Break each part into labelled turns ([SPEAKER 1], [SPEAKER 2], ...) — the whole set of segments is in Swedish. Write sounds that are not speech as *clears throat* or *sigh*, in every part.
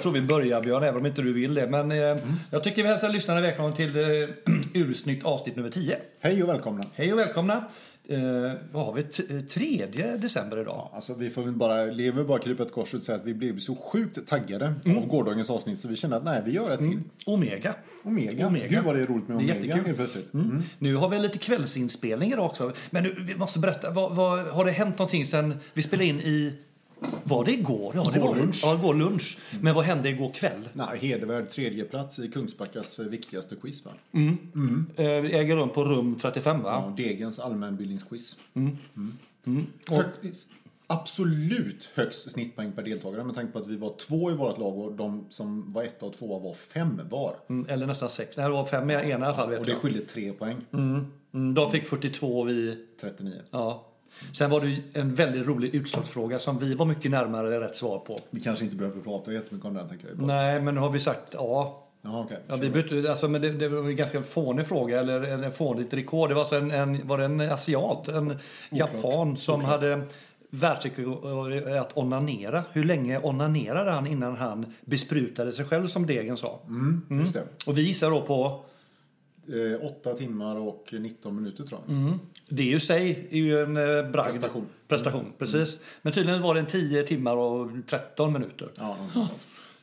[SPEAKER 1] Jag tror vi börjar Björn, även om inte du vill det. Men eh, jag tycker vi hälsar lyssnarna välkomna till eh, *clears throat* ursnyggt avsnitt nummer 10.
[SPEAKER 2] Hej och välkomna.
[SPEAKER 1] Hej och välkomna. Eh, vad har vi? T- eh, 3 december idag.
[SPEAKER 2] Ja, Alltså, vi får väl bara, lever bara krypa ett kors och säga att vi blev så sjukt taggade
[SPEAKER 1] Mm.
[SPEAKER 2] av gårdagens avsnitt så vi kände att nej, vi gör ett till.
[SPEAKER 1] Omega.
[SPEAKER 2] Omega.
[SPEAKER 1] Omega.
[SPEAKER 2] Gud vad det är roligt med
[SPEAKER 1] Det är
[SPEAKER 2] Omega
[SPEAKER 1] jättekul.
[SPEAKER 2] plötsligt.
[SPEAKER 1] Mm. Nu har vi lite kvällsinspelning idag också. Men nu, vi måste berätta, vad, vad, har det hänt någonting sen vi spelade in i... Var det igår? Ja, det
[SPEAKER 2] Igår
[SPEAKER 1] var
[SPEAKER 2] lunch.
[SPEAKER 1] Ja, igår lunch. Men vad hände igår kväll?
[SPEAKER 2] Nej, hedervärd tredjeplats i Kungsbackas eh, viktigaste quiz va?
[SPEAKER 1] Eh, äger rum på rum 35 va?
[SPEAKER 2] Ja, Degens allmänbildningsquiz.
[SPEAKER 1] Mm.
[SPEAKER 2] Högt, absolut högst snittpoäng per deltagare med tanke på att vi var två i vårt lag och de som var etta och tvåa var fem var.
[SPEAKER 1] Mm, eller nästan sex. Nej, det var fem i ena i alla fall
[SPEAKER 2] Och det skilde tre poäng.
[SPEAKER 1] Mm, de fick 42 och vi...
[SPEAKER 2] 39.
[SPEAKER 1] Ja. Sen var det en väldigt rolig utslagsfråga som vi var mycket närmare rätt svar på.
[SPEAKER 2] Vi kanske inte behöver prata jättemycket om den tänker jag.
[SPEAKER 1] Nej, men nu har vi sagt ja.
[SPEAKER 2] Jaha, okej.
[SPEAKER 1] Ja, vi bytte, alltså, men det, det var en ganska fånig fråga, eller en, en fånigt rekord. Det var, alltså en, en, var det en asiat, en japan, som hade världsrekord att onanera. Hur länge onanerade han innan han besprutade sig själv, som Degen sa?
[SPEAKER 2] Mm, det.
[SPEAKER 1] Och vi gissar då på,
[SPEAKER 2] Eh, åtta timmar och 19 minuter tror jag.
[SPEAKER 1] Mm. det i sig är ju en eh, bragd.
[SPEAKER 2] Prestation.
[SPEAKER 1] Prestation, precis. Men tydligen var det en 10 timmar och 13 minuter.
[SPEAKER 2] Ja.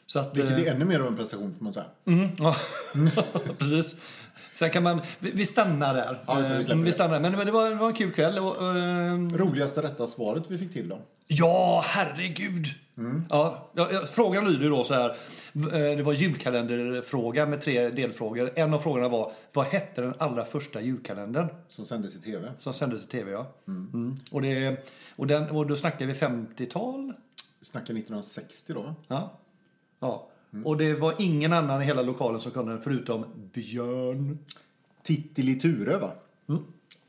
[SPEAKER 1] Så att,
[SPEAKER 2] Vilket
[SPEAKER 1] eh,
[SPEAKER 2] är ännu mer av en prestation får man säga.
[SPEAKER 1] Mm, ja, *laughs* precis. Sen kan man, vi, vi stannar där.
[SPEAKER 2] Ja, vi
[SPEAKER 1] Eh, vi stannar. Men, men det, var, det var en kul kväll. Och, eh,
[SPEAKER 2] Roligaste rätta svaret vi fick till då?
[SPEAKER 1] ja, herregud.
[SPEAKER 2] Mm.
[SPEAKER 1] Ja, frågan lyder då så här. Eh, Det var julkalenderfråga med tre delfrågor. En av frågorna var, vad hette den allra första julkalendern?
[SPEAKER 2] Som sändes i TV.
[SPEAKER 1] Som sändes i tv, ja. Mm. Och, det, och, den, och då snackar vi 50-tal.
[SPEAKER 2] Vi snackar 1960 då.
[SPEAKER 1] Ja. ja.
[SPEAKER 2] Mm.
[SPEAKER 1] Och det var ingen annan i hela lokalen som kunde den förutom Björn.
[SPEAKER 2] Tittili Ture va?
[SPEAKER 1] Mm.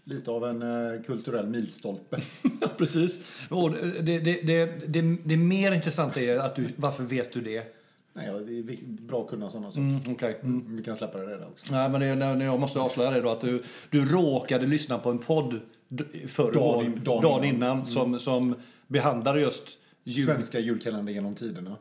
[SPEAKER 2] Lite av en eh, kulturell milstolpe. *laughs*
[SPEAKER 1] Precis. Och det, det, det, det, det mer intressanta är att du, varför vet du det?
[SPEAKER 2] Nej, ja, det är bra att kunna sådana saker.
[SPEAKER 1] Mm, okej. Mm.
[SPEAKER 2] Vi kan släppa det redan också.
[SPEAKER 1] Nej, men det, när när jag måste avslöja det då att du, du råkade lyssna på en podd förra
[SPEAKER 2] Dagen
[SPEAKER 1] dagen,
[SPEAKER 2] in-
[SPEAKER 1] dagen,
[SPEAKER 2] dagen
[SPEAKER 1] innan
[SPEAKER 2] innan.
[SPEAKER 1] som, som behandlade just jul.
[SPEAKER 2] Svenska julkalender genom tiderna.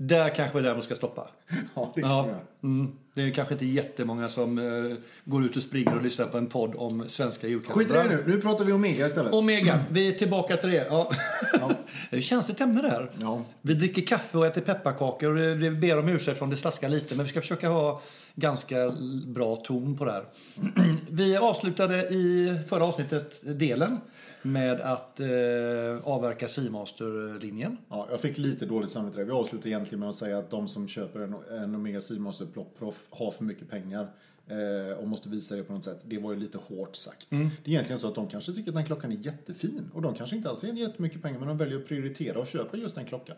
[SPEAKER 1] Där kanske vi däremot ska stoppa. *laughs*
[SPEAKER 2] Ja, det kan
[SPEAKER 1] Ja, mm, det är kanske inte jättemånga som eh, går ut och springer och lyssnar på en podd om svenska
[SPEAKER 2] Skit i
[SPEAKER 1] julkalendrar.
[SPEAKER 2] det nu. Nu pratar vi Omega istället.
[SPEAKER 1] Omega, vi är tillbaka till det. Ja. *laughs* det är känsligt ämne där.
[SPEAKER 2] Ja.
[SPEAKER 1] Vi dricker kaffe och äter pepparkakor och det- vi ber om ursäkt om det slaskar lite men vi ska försöka ha ganska bra ton på det här. *clears throat* Vi avslutade i förra avsnittet delen med att eh, avverka Seamaster-linjen.
[SPEAKER 2] Ja, jag fick lite dåligt samvete där. Vi avslutar egentligen med att säga att de som köper en, en Omega Seamaster Plop Prof har för mycket pengar eh, och måste visa det på något sätt. Det var ju lite hårt sagt.
[SPEAKER 1] Mm.
[SPEAKER 2] Det är egentligen så att de kanske tycker att den klockan är jättefin och de kanske inte alls har jättemycket pengar men de väljer att prioritera och köpa just den klockan.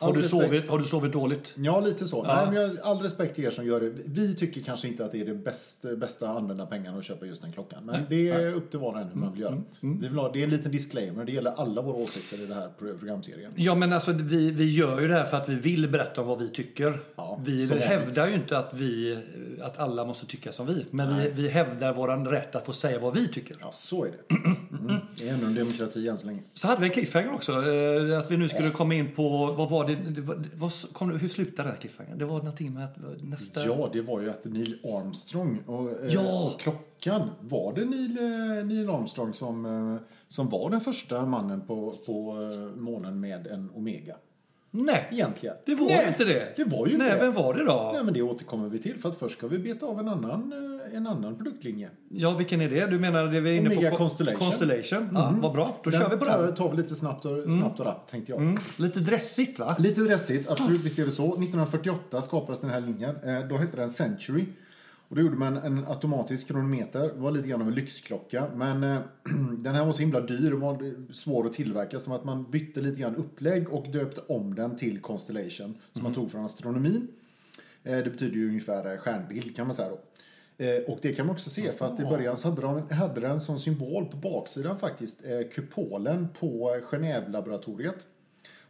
[SPEAKER 1] Har du, sovit, har du sovit dåligt?
[SPEAKER 2] Ja, lite så.
[SPEAKER 1] Ja.
[SPEAKER 2] Nej, men jag all respekt till er som gör det. Vi tycker kanske inte att det är det bästa, bästa att använda pengarna och köpa just den klockan. Men det är upp till var och en hur man vill göra.
[SPEAKER 1] Mm.
[SPEAKER 2] Vi vill ha, det är en liten disclaimer. Det gäller alla våra åsikter i den här pro- programserien.
[SPEAKER 1] Ja, men alltså vi, vi gör ju det här för att vi vill berätta om vad vi tycker.
[SPEAKER 2] Ja,
[SPEAKER 1] vi hävdar ju inte att, vi, att alla måste tycka som vi. Men vi, vi hävdar vår rätt att få säga vad vi tycker.
[SPEAKER 2] Ja, så är det. Det är ändå en demokrati än så länge.
[SPEAKER 1] Så hade vi en cliffhanger också. eh, Att vi nu skulle komma in på, vad var det, det, var, det var, kom, hur slutade den här cliffhangern? Det var någonting med att nästa...
[SPEAKER 2] Ja, det var ju att Neil Armstrong och, eh,
[SPEAKER 1] Ja!
[SPEAKER 2] och klockan. Var det Neil, eh, Neil Armstrong som, eh, som var den första mannen på, på eh, månen med en Omega?
[SPEAKER 1] Nej,
[SPEAKER 2] Egentligen.
[SPEAKER 1] det var
[SPEAKER 2] Nej,
[SPEAKER 1] inte det.
[SPEAKER 2] Det var ju inte
[SPEAKER 1] Nej,
[SPEAKER 2] det.
[SPEAKER 1] vem var det då?
[SPEAKER 2] Nej, men det återkommer vi till. För att först ska vi beta av en annan, eh, en annan produktlinje.
[SPEAKER 1] Ja, vilken är det? Du menar det vi är inne
[SPEAKER 2] Omega
[SPEAKER 1] på?
[SPEAKER 2] Constellation.
[SPEAKER 1] Constellation. Ja, vad bra. Då kör vi på
[SPEAKER 2] tar,
[SPEAKER 1] den.
[SPEAKER 2] tar vi lite snabbt och, snabbt och rappt, tänkte jag.
[SPEAKER 1] Mm. Lite dressigt va?
[SPEAKER 2] Lite dressigt, absolut, visst är det så. 1948 skapades den här linjen. Eh, Då hette den Century. Och då gjorde man en automatisk kronometer. Det var lite grann av en lyxklocka. Men eh, *clears throat* den här var så himla dyr och var svår att tillverka. Som att man bytte lite grann upplägg och döpte om den till Constellation. Som man tog från astronomin. Eh, Det betyder ju ungefär eh, stjärnbild kan man säga då. Eh, Och det kan man också se för att i början så hade, de, hade den som symbol på baksidan faktiskt eh, kupolen på Genève-laboratoriet.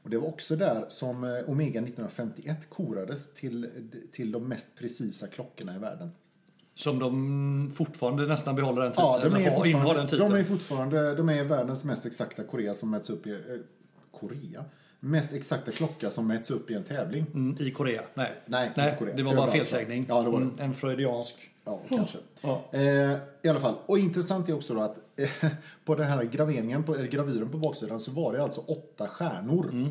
[SPEAKER 2] Och det var också där som eh, Omega 1951 korades till, till de mest precisa klockorna i världen.
[SPEAKER 1] Som de fortfarande nästan behåller den titeln.
[SPEAKER 2] Ja, de är,
[SPEAKER 1] den
[SPEAKER 2] fortfarande,
[SPEAKER 1] titeln.
[SPEAKER 2] de är fortfarande de är världens mest exakta Korea som mäts upp i... Eh, Korea? mest exakta klocka som mäts upp i en tävling.
[SPEAKER 1] Mm, I Korea? Nej.
[SPEAKER 2] Nej, inte Korea.
[SPEAKER 1] det var bara
[SPEAKER 2] Överallt.
[SPEAKER 1] felsägning.
[SPEAKER 2] Ja, det var det.
[SPEAKER 1] Mm, en freudiansk.
[SPEAKER 2] Ja, kanske.
[SPEAKER 1] Ja.
[SPEAKER 2] Eh, I alla fall. Och intressant är också då att eh, på den här graveringen, på, eller gravyren på baksidan så var det alltså åtta stjärnor.
[SPEAKER 1] Mm.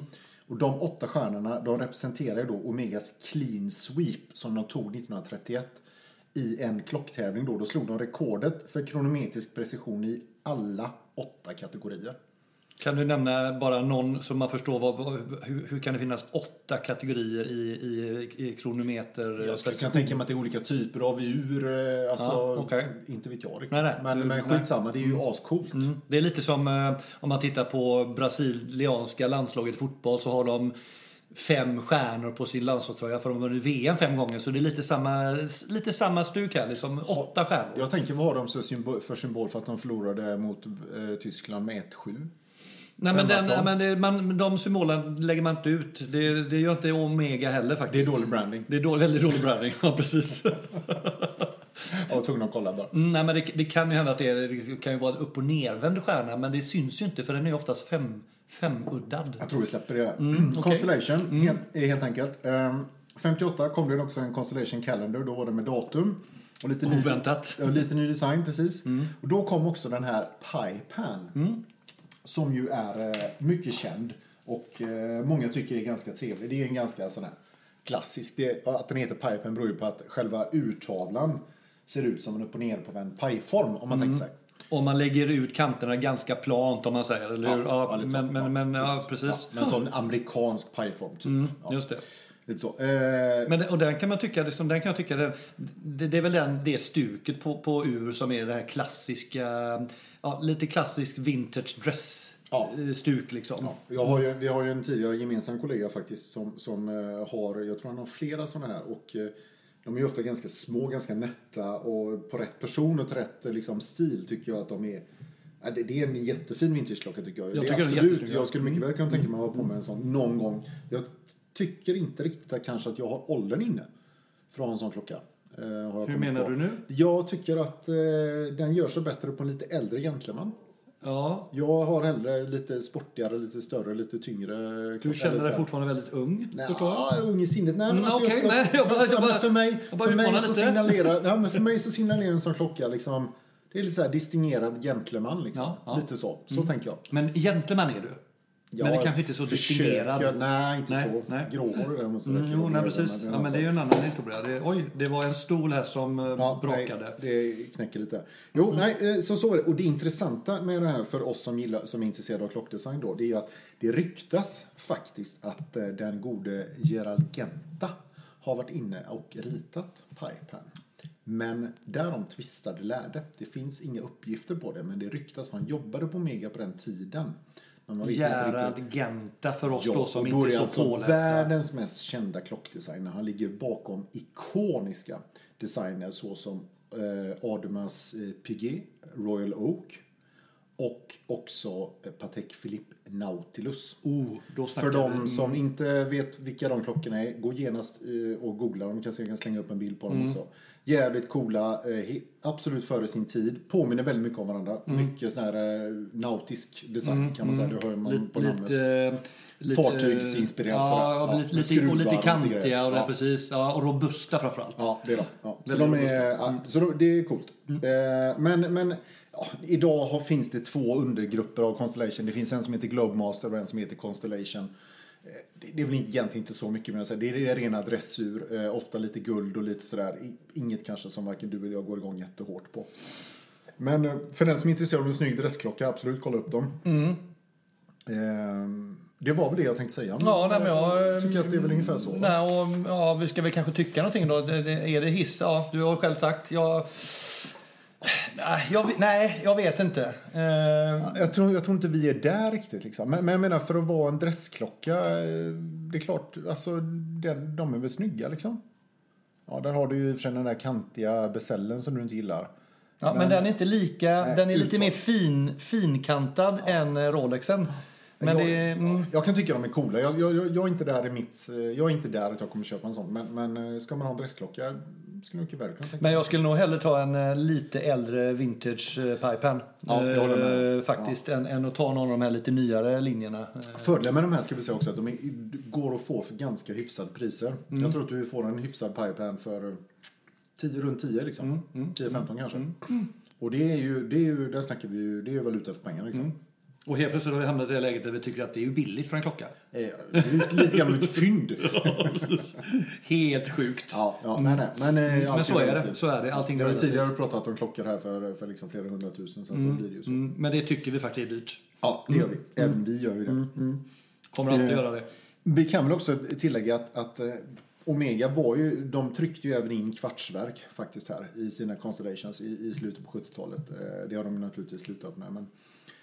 [SPEAKER 2] Och de åtta stjärnorna de representerar då Omegas clean sweep som de tog 1931 i en klocktävling då. Då slog de rekordet för kronometrisk precision i alla åtta kategorier.
[SPEAKER 1] Kan du nämna bara någon så man förstår vad, hur, hur kan det finnas åtta kategorier i, i, i kronometer?
[SPEAKER 2] Jag skulle kunna tänka mig att det är olika typer av ur. eh, Alltså,
[SPEAKER 1] Ja, okej.
[SPEAKER 2] Inte vet jag riktigt.
[SPEAKER 1] Nej, nej.
[SPEAKER 2] Men, men
[SPEAKER 1] Nej.
[SPEAKER 2] skitsamma, det är ju ascoolt.
[SPEAKER 1] Mm. Det är lite som eh, om man tittar på brasilianska landslaget i fotboll så har de fem stjärnor på sin landslagströja för de har vunnit VM fem gånger. Så det är lite samma, lite samma stuk här, liksom åtta stjärnor.
[SPEAKER 2] Jag tänker, vad har de för symbol för att de förlorade mot eh, Tyskland med 1-7?
[SPEAKER 1] Nej, men den, men det, man, de symbolerna lägger man inte ut. Det, det gör inte Omega heller
[SPEAKER 2] Det är
[SPEAKER 1] faktiskt.
[SPEAKER 2] dålig branding.
[SPEAKER 1] Det är dålig, väldigt dålig branding. *laughs* Ja, precis.
[SPEAKER 2] Jag var tvungen att kolla bara.
[SPEAKER 1] Mm, nej, men det, det kan ju hända att det, är, det kan ju vara en upp och nervänd stjärna, men det syns ju inte för den är oftast fem, femuddad.
[SPEAKER 2] Jag tror vi släpper det.
[SPEAKER 1] Mm, okej.
[SPEAKER 2] Constellation helt, är helt enkelt. Ehm, 58 kom det också en Constellation Calendar. Då var det med datum. Och lite ny,
[SPEAKER 1] Oväntat.
[SPEAKER 2] ja, lite ny design, precis.
[SPEAKER 1] Mm.
[SPEAKER 2] Och då kom också den här Pipan. Som ju är eh, mycket känd. Och eh, många tycker är ganska trevlig. Det är en ganska sån här klassisk. Det, att den heter Pipan beror ju på att själva urtavlan ser ut som en upp och ner på en pajform om man
[SPEAKER 1] Mm.
[SPEAKER 2] tänker sig.
[SPEAKER 1] Om man lägger ut kanterna ganska plant om man säger, eller hur? Ja,
[SPEAKER 2] så.
[SPEAKER 1] men, men, men ja, precis.
[SPEAKER 2] Ja, men en sån amerikansk pajform typ. ja,
[SPEAKER 1] Just det.
[SPEAKER 2] lite så. Eh,
[SPEAKER 1] Men och den kan man tycka, liksom, den kan jag tycka det, det, det är väl den, det stuket på, på ur som är det här klassiska, ja, lite klassisk vintage dress
[SPEAKER 2] Ja.
[SPEAKER 1] eh, stuk liksom.
[SPEAKER 2] Jag har ju, vi har ju en tidigare gemensam kollega faktiskt som, som eh, har, jag tror han har flera sådana här och eh, de är ju ofta ganska små, ganska nätta och på rätt person och till rätt liksom, stil tycker jag att de är Ja, det, är en jättefin vintageklocka tycker jag.
[SPEAKER 1] Jag tycker
[SPEAKER 2] absolut,
[SPEAKER 1] ja.
[SPEAKER 2] jag skulle mycket väl kunna tänka mig att ha på mig en sån någon gång. Jag tycker inte riktigt att kanske att jag har åldern inne för att ha en sån klocka. Eh,
[SPEAKER 1] Hur menar
[SPEAKER 2] på.
[SPEAKER 1] du nu?
[SPEAKER 2] Jag tycker att eh, den gör sig bättre på en lite äldre gentleman.
[SPEAKER 1] Ja,
[SPEAKER 2] Jag har hellre lite sportigare, lite större, lite tyngre.
[SPEAKER 1] du känner dig fortfarande väldigt ung,
[SPEAKER 2] Nej, ja, ung i sinnet. Nej, men
[SPEAKER 1] Mm,
[SPEAKER 2] alltså,
[SPEAKER 1] okej,
[SPEAKER 2] jag,
[SPEAKER 1] nej, jag bara-
[SPEAKER 2] för,
[SPEAKER 1] jag bara-
[SPEAKER 2] för, mig, för mig så signalerar, *laughs* nej, men för mig så signalerar en sån klocka liksom, det är lite så här distingerad gentleman liksom.
[SPEAKER 1] Ja, ja. Mm.
[SPEAKER 2] Lite så. Så tänker jag.
[SPEAKER 1] Men gentleman är du. Men det kanske inte är så distingerad.
[SPEAKER 2] Nej, inte
[SPEAKER 1] Nej,
[SPEAKER 2] så.
[SPEAKER 1] nej.
[SPEAKER 2] Gråhårig.
[SPEAKER 1] Mm, jo, nej, precis. Ja, men det är ju en annan historia. Det, oj, det var en stol här som eh,
[SPEAKER 2] Ja,
[SPEAKER 1] brakade.
[SPEAKER 2] Nej, det knäcker lite. Jo, nej, eh, så, så är det. Och det intressanta med det här för oss som, gillar, som är intresserade av klockdesign då, det är ju att det ryktas faktiskt att eh, den gode Gerald Genta har varit inne och ritat Pipan. Men därom tvistade lärde. Det finns inga uppgifter på det, men det ryktas han jobbade på Mega på den tiden.
[SPEAKER 1] Gerard Genta för oss då
[SPEAKER 2] Ja,
[SPEAKER 1] som
[SPEAKER 2] och då
[SPEAKER 1] inte är så
[SPEAKER 2] alltså
[SPEAKER 1] pålästa.
[SPEAKER 2] världens mest kända klockdesigner. Han ligger bakom ikoniska designer såsom eh, Audemars eh, Piguet, Royal Oak och också eh, Patek Philippe Nautilus.
[SPEAKER 1] Oh, då
[SPEAKER 2] För de som inte vet vilka de klockorna är, gå genast eh, och googla dem. Kan se, jag kan slänga upp en bild på dem
[SPEAKER 1] Mm.
[SPEAKER 2] också. Jävligt coola, eh, absolut före sin tid. Påminner väldigt mycket om varandra.
[SPEAKER 1] Mm.
[SPEAKER 2] Mycket sån här eh, nautisk design kan man säga. Det hör man på namnet.
[SPEAKER 1] Lite, lite,
[SPEAKER 2] Fartygsinspirerat sådär.
[SPEAKER 1] ja,
[SPEAKER 2] Ja,
[SPEAKER 1] lite, lite,
[SPEAKER 2] skruvar
[SPEAKER 1] och
[SPEAKER 2] och
[SPEAKER 1] lite
[SPEAKER 2] lite
[SPEAKER 1] kantiga och, det,
[SPEAKER 2] Ja.
[SPEAKER 1] precis, ja, och robusta framförallt.
[SPEAKER 2] Ja, det är de. Ja. Så, de är, ja, så de, det är coolt. Eh, men men ja, idag finns det två undergrupper av Constellation. Det finns en som heter Globemaster och en som heter Constellation. Eh, Det, är väl egentligen inte så mycket mer att säga. Det är, rena dressur, eh, ofta lite guld och lite sådär. Inget kanske som varken du eller jag går igång jättehårt på. Men eh, för den som är intresserad av en snygg dressklocka, absolut kolla upp dem. Eh, det var väl det jag tänkte säga.
[SPEAKER 1] Ja, nej, men jag
[SPEAKER 2] Jag tycker att det är väl ungefär så.
[SPEAKER 1] Nej, och, ja, vi ska väl kanske tycka någonting då. Är det hiss? Ja, du har själv sagt. Jag, jag, nej, jag vet inte. Eh,
[SPEAKER 2] Jag tror, jag tror inte vi är där riktigt. Liksom. Men, men jag menar, för att vara en dressklocka, eh, det är klart, alltså, den, de är väl snygga liksom. Ja, där har du ju för den där kantiga besällen som du inte gillar.
[SPEAKER 1] ja, men, den är inte lika,
[SPEAKER 2] Nej,
[SPEAKER 1] den är lite
[SPEAKER 2] utåt.
[SPEAKER 1] mer fin, finkantad än eh, Rolexen. Men
[SPEAKER 2] jag,
[SPEAKER 1] det, mm,
[SPEAKER 2] jag kan tycka de är coola. Jag, jag, jag, är inte där i mitt... Jag är inte där att jag kommer köpa en sån. Men, men ska man ha en dressklocka, skulle mycket väl kunna tänka
[SPEAKER 1] Men jag skulle nog hellre ta en eh, lite äldre vintage eh, pipepen.
[SPEAKER 2] Ja, jag håller med.
[SPEAKER 1] Eh, faktiskt, än, än att ta någon av de här lite nyare linjerna.
[SPEAKER 2] Fördelen med de här ska vi säga också att de är, går att få för ganska hyfsade priser.
[SPEAKER 1] Mm.
[SPEAKER 2] Jag tror att du får en hyfsad pipeline för 10, runt 10 liksom.
[SPEAKER 1] Mm,
[SPEAKER 2] 10-15 kanske. Och det är ju, det är ju, där snackar vi ju, det är ju valuta för pengar liksom.
[SPEAKER 1] Mm. Och helt plötsligt har vi hamnat i det läget där vi tycker att det är ju billigt för en klocka.
[SPEAKER 2] Eh, lite grann av ett fynd. *laughs*
[SPEAKER 1] Helt sjukt.
[SPEAKER 2] Ja, ja, nej, nej. Men, eh,
[SPEAKER 1] Men
[SPEAKER 2] allting
[SPEAKER 1] så är det. Så är det. Allting
[SPEAKER 2] Jag har tidigare pratat om klockor här för, för liksom flera hundratusen så då blir det ju så.
[SPEAKER 1] Mm, men det tycker vi faktiskt är dyrt.
[SPEAKER 2] Ja, det gör vi. Även vi gör ju det.
[SPEAKER 1] Kommer alltid
[SPEAKER 2] Eh,
[SPEAKER 1] göra det.
[SPEAKER 2] Vi kan väl också tillägga att, att eh, Omega var ju, de tryckte ju även in kvartsverk faktiskt här i sina constellations i, i slutet på 70-talet. Eh, Det har de naturligtvis slutat med. Men,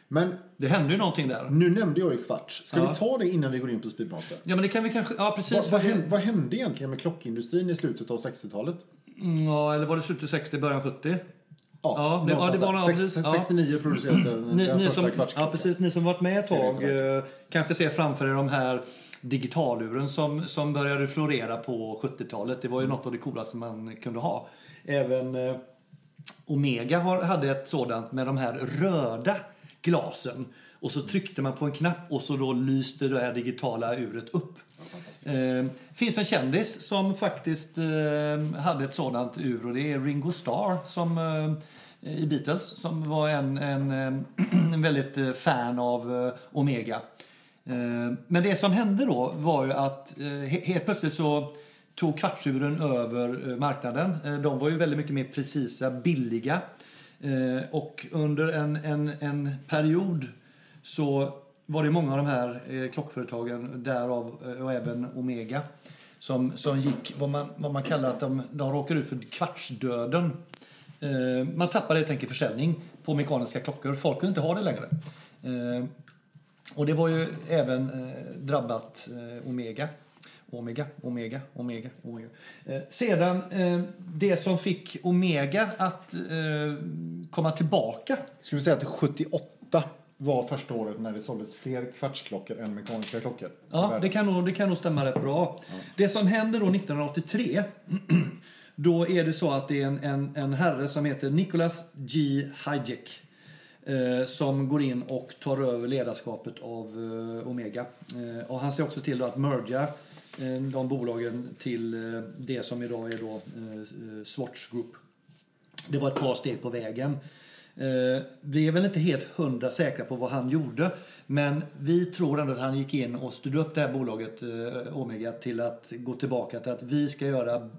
[SPEAKER 2] men
[SPEAKER 1] Det hände ju någonting där.
[SPEAKER 2] nu nämnde jag ju kvarts. Ska
[SPEAKER 1] Ja.
[SPEAKER 2] vi ta det innan vi går in på Speedmaster?
[SPEAKER 1] Ja, men det kan vi kanske... Ja, precis.
[SPEAKER 2] Vad, vad, hände, vad hände egentligen med klockindustrin i slutet av 60-talet?
[SPEAKER 1] Mm, Ja, eller var det slutet 60, början 70? Ja, det- ja, det var nog-
[SPEAKER 2] Sex-
[SPEAKER 1] ja.
[SPEAKER 2] 69 producerades den,
[SPEAKER 1] Ni,
[SPEAKER 2] den
[SPEAKER 1] ni,
[SPEAKER 2] första
[SPEAKER 1] som, ja, precis, ni som varit med ett tag eh, kanske ser framför er de här digitaluren som, som började florera på 70-talet. Det var ju något av det coolaste man kunde ha. Även eh, Omega har, hade ett sådant med de här röda glasen. Och så tryckte man på en knapp och så då lyste det här digitala uret upp. Eh, finns en kändis som faktiskt eh, hade ett sådant ur och det är Ringo Starr som, eh, i Beatles som var en, en, eh, *clears throat* en väldigt eh, fan av eh, Omega. Men det som hände då var ju att he- helt plötsligt så tog kvartsuren över marknaden. De var ju väldigt mycket mer precisa, billiga. Eh, och under en, en, en period så var det många av de här eh, klockföretagen, därav eh, och även Omega, som, som gick vad man, vad man kallar att de, de råkar ut för kvartsdöden. Eh, man tappade helt enkelt försäljning på mekaniska klockor. Folk kunde inte ha det längre. Eh, och det var ju även eh, drabbat eh, Omega. Omega, Omega, Omega, Omega. Eh, sedan, eh, det som fick Omega att eh, komma tillbaka
[SPEAKER 2] Skulle vi säga att 78 var första året när det såldes fler kvartsklockor än mekaniska klockor?
[SPEAKER 1] Ja, det kan, nog, det kan nog stämma rätt bra. Det som händer då 1983, *clears throat* då är det så att det är en, en, en herre som heter Nicholas G. Hayek eh, som går in och tar över ledarskapet av eh, Omega. Eh, och han ser också till då att merga eh, Eh, de bolagen till eh, det som idag är då eh, Swatch Group. Det var ett par steg på vägen. Vi är väl inte helt hundra säkra på vad han gjorde. Men vi tror ändå att han gick in och styrde upp det här bolaget Omega till att gå tillbaka till att vi ska göra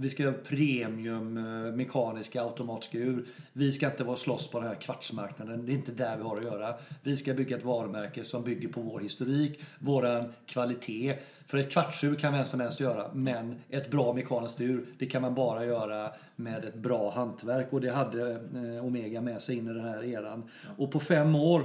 [SPEAKER 1] vi ska göra premium eh, mekaniska automatiska ur. Vi ska inte vara slåss på den här kvartsmarknaden. Det är inte där vi har att göra. Vi ska bygga ett varumärke som bygger på vår historik, våran kvalitet. För ett kvartsur kan vem som helst göra, men ett bra mekaniskt ur, det kan man bara göra med ett bra hantverk. Och det hade eh, Omega med sig in i den här eran. Och på fem år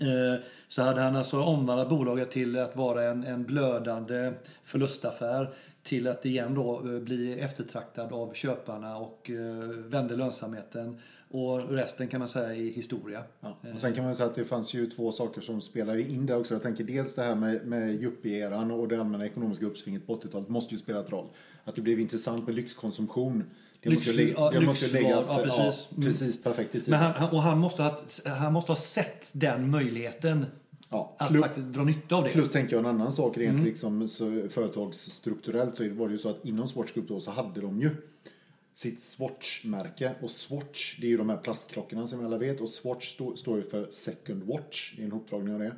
[SPEAKER 1] eh, så hade han alltså omvandlat bolaget till att vara en, en blödande förlustaffär till att igen då eh, bli eftertraktad av köparna och eh, vände lönsamheten. Och resten kan man säga är historia.
[SPEAKER 2] Ja. Och sen kan man säga att det fanns ju två saker som spelar ju in där också. Jag tänker dels det här med, med yuppie-eran och det allmänna ekonomiska uppsvinget på 80-talet måste ju spela ett roll. Att det blev intressant med lyxkonsumtion. Det
[SPEAKER 1] Lyx-
[SPEAKER 2] måste
[SPEAKER 1] ja,
[SPEAKER 2] det måste ligga
[SPEAKER 1] ja, precis.
[SPEAKER 2] Ja, precis perfekt i
[SPEAKER 1] Men
[SPEAKER 2] tiden.
[SPEAKER 1] han, han, och han måste, ha, han måste ha sett den möjligheten
[SPEAKER 2] Ja,
[SPEAKER 1] att
[SPEAKER 2] plus,
[SPEAKER 1] faktiskt dra nytta av det.
[SPEAKER 2] plus tänker jag en annan sak rent
[SPEAKER 1] Mm.
[SPEAKER 2] liksom, så, företagsstrukturellt så var det ju så att inom Swatch Group då så hade de ju sitt Swatch-märke. Och Swatch, det är ju de här plastklockorna som alla vet. Och Swatch stå, står ju för Second Watch, det är en hopdragning av det.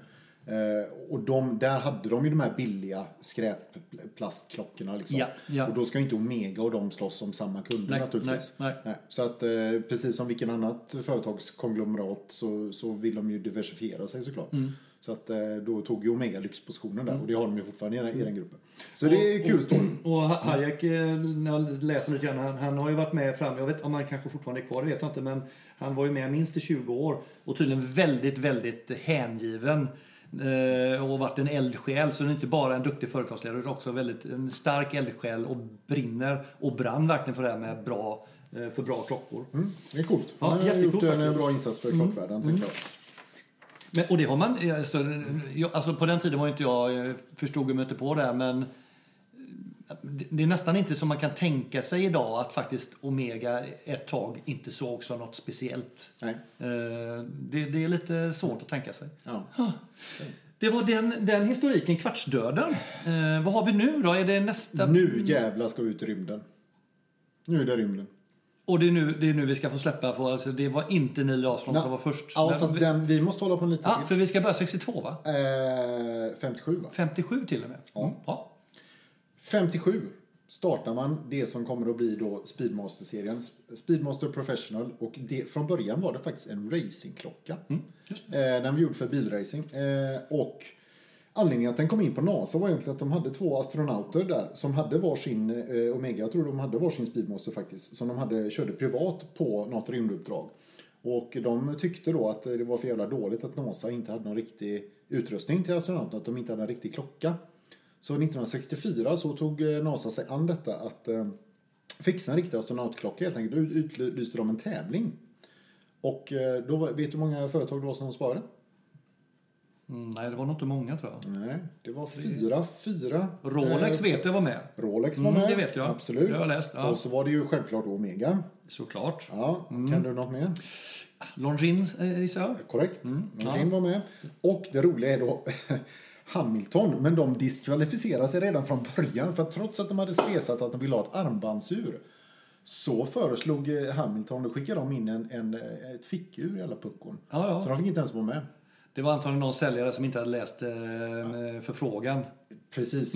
[SPEAKER 2] Eh, och de, där hade de ju de här billiga skräpplastklockorna. Liksom.
[SPEAKER 1] Ja, ja.
[SPEAKER 2] Och då ska ju inte Omega och de slåss om samma kunder
[SPEAKER 1] Nej,
[SPEAKER 2] naturligtvis.
[SPEAKER 1] nej, nej.
[SPEAKER 2] Så att eh, precis som vilken annat företagskonglomerat så, så vill de ju diversifiera sig såklart.
[SPEAKER 1] Mm.
[SPEAKER 2] Så att eh, då tog ju Omega lyxpositionen där och det har de ju fortfarande i den, i den gruppen. Så det är kul story.
[SPEAKER 1] Och Ha- Hayek, eh, när jag läser lite grann, han, han har ju varit med fram, jag vet om han kanske fortfarande är kvar, det vet jag inte, men han var ju med minst i 20 år och tydligen väldigt, väldigt hängiven. Eh, och varit en eldsjäl, så det är inte bara en duktig företagsledare utan också väldigt, en stark eldsjäl och brinner och brann verkligen för det här med bra, för bra klockor.
[SPEAKER 2] Mm, det är coolt.
[SPEAKER 1] Ja,
[SPEAKER 2] Han har gjort en.
[SPEAKER 1] Mm.
[SPEAKER 2] bra insats för klockvärlden, tänker jag.
[SPEAKER 1] Men, och det har man, alltså, jag, alltså på den tiden var inte jag, jag förstod mig inte på det här, men det det är nästan inte som man kan tänka sig idag att faktiskt Omega ett tag inte såg som något speciellt.
[SPEAKER 2] Nej.
[SPEAKER 1] Eh, Det, det är lite svårt att tänka sig.
[SPEAKER 2] Ja.
[SPEAKER 1] Det var den, den historiken, kvartsdöden. Eh, vad har vi nu då? Är det nästa...
[SPEAKER 2] Nu jävlar ska vi ut i rymden. Nu är det rymden.
[SPEAKER 1] Och det är, nu, det är nu vi ska få släppa på. Alltså, det var inte Neil Armstrong som var först.
[SPEAKER 2] Ja,
[SPEAKER 1] Men
[SPEAKER 2] fast
[SPEAKER 1] vi,
[SPEAKER 2] den, vi måste hålla på lite
[SPEAKER 1] ja,
[SPEAKER 2] till.
[SPEAKER 1] för vi ska börja 62 va?
[SPEAKER 2] Eh, 57 va?
[SPEAKER 1] 57 till och med.
[SPEAKER 2] Ja.
[SPEAKER 1] Mm, ja.
[SPEAKER 2] 57 startar man det som kommer att bli då Speedmaster-serien. Speedmaster Professional. Och det, från början var det faktiskt en racingklocka.
[SPEAKER 1] Mm, just
[SPEAKER 2] Eh, den var gjord för bilracing. Eh, och anledningen att den kom in på NASA var egentligen att de hade två astronauter där som hade varsin eh, Omega, jag tror de hade varsin Speedmaster faktiskt, som de hade, körde privat på något rymduppdrag. Och de tyckte då att det var för jävla dåligt att NASA inte hade någon riktig utrustning till astronauterna, att de inte hade en riktig klocka. Så 1964 så tog eh, NASA sig an detta att eh, fixa en riktig astronautklocka helt enkelt. Då utlyste de en tävling. Och eh, då vet du hur många företag det var som svarade?
[SPEAKER 1] Mm, nej, det var nog inte många tror jag.
[SPEAKER 2] Nej, det var fyra, fyra.
[SPEAKER 1] Rolex
[SPEAKER 2] eh,
[SPEAKER 1] vet jag var med.
[SPEAKER 2] Rolex var
[SPEAKER 1] Mm,
[SPEAKER 2] med.
[SPEAKER 1] det vet jag.
[SPEAKER 2] Absolut.
[SPEAKER 1] Det har jag läst, ja.
[SPEAKER 2] Och så var det ju självklart Omega.
[SPEAKER 1] Såklart.
[SPEAKER 2] Ja,
[SPEAKER 1] Mm.
[SPEAKER 2] kan du något mer?
[SPEAKER 1] Longines eh, gissar jag.
[SPEAKER 2] Korrekt.
[SPEAKER 1] Mm,
[SPEAKER 2] Longines var med. Och det roliga är då *laughs* Hamilton, men de diskvalificerar sig redan från början för att trots att de hade spesat att de ville ha ett armbandsur så föreslog eh, Hamilton, då skickade de in en, en, eh, ett fickur i alla puckon.
[SPEAKER 1] Ja, ja.
[SPEAKER 2] Så de fick inte ens vara med.
[SPEAKER 1] Det var antagligen någon säljare som inte hade läst eh, förfrågan.
[SPEAKER 2] Precis.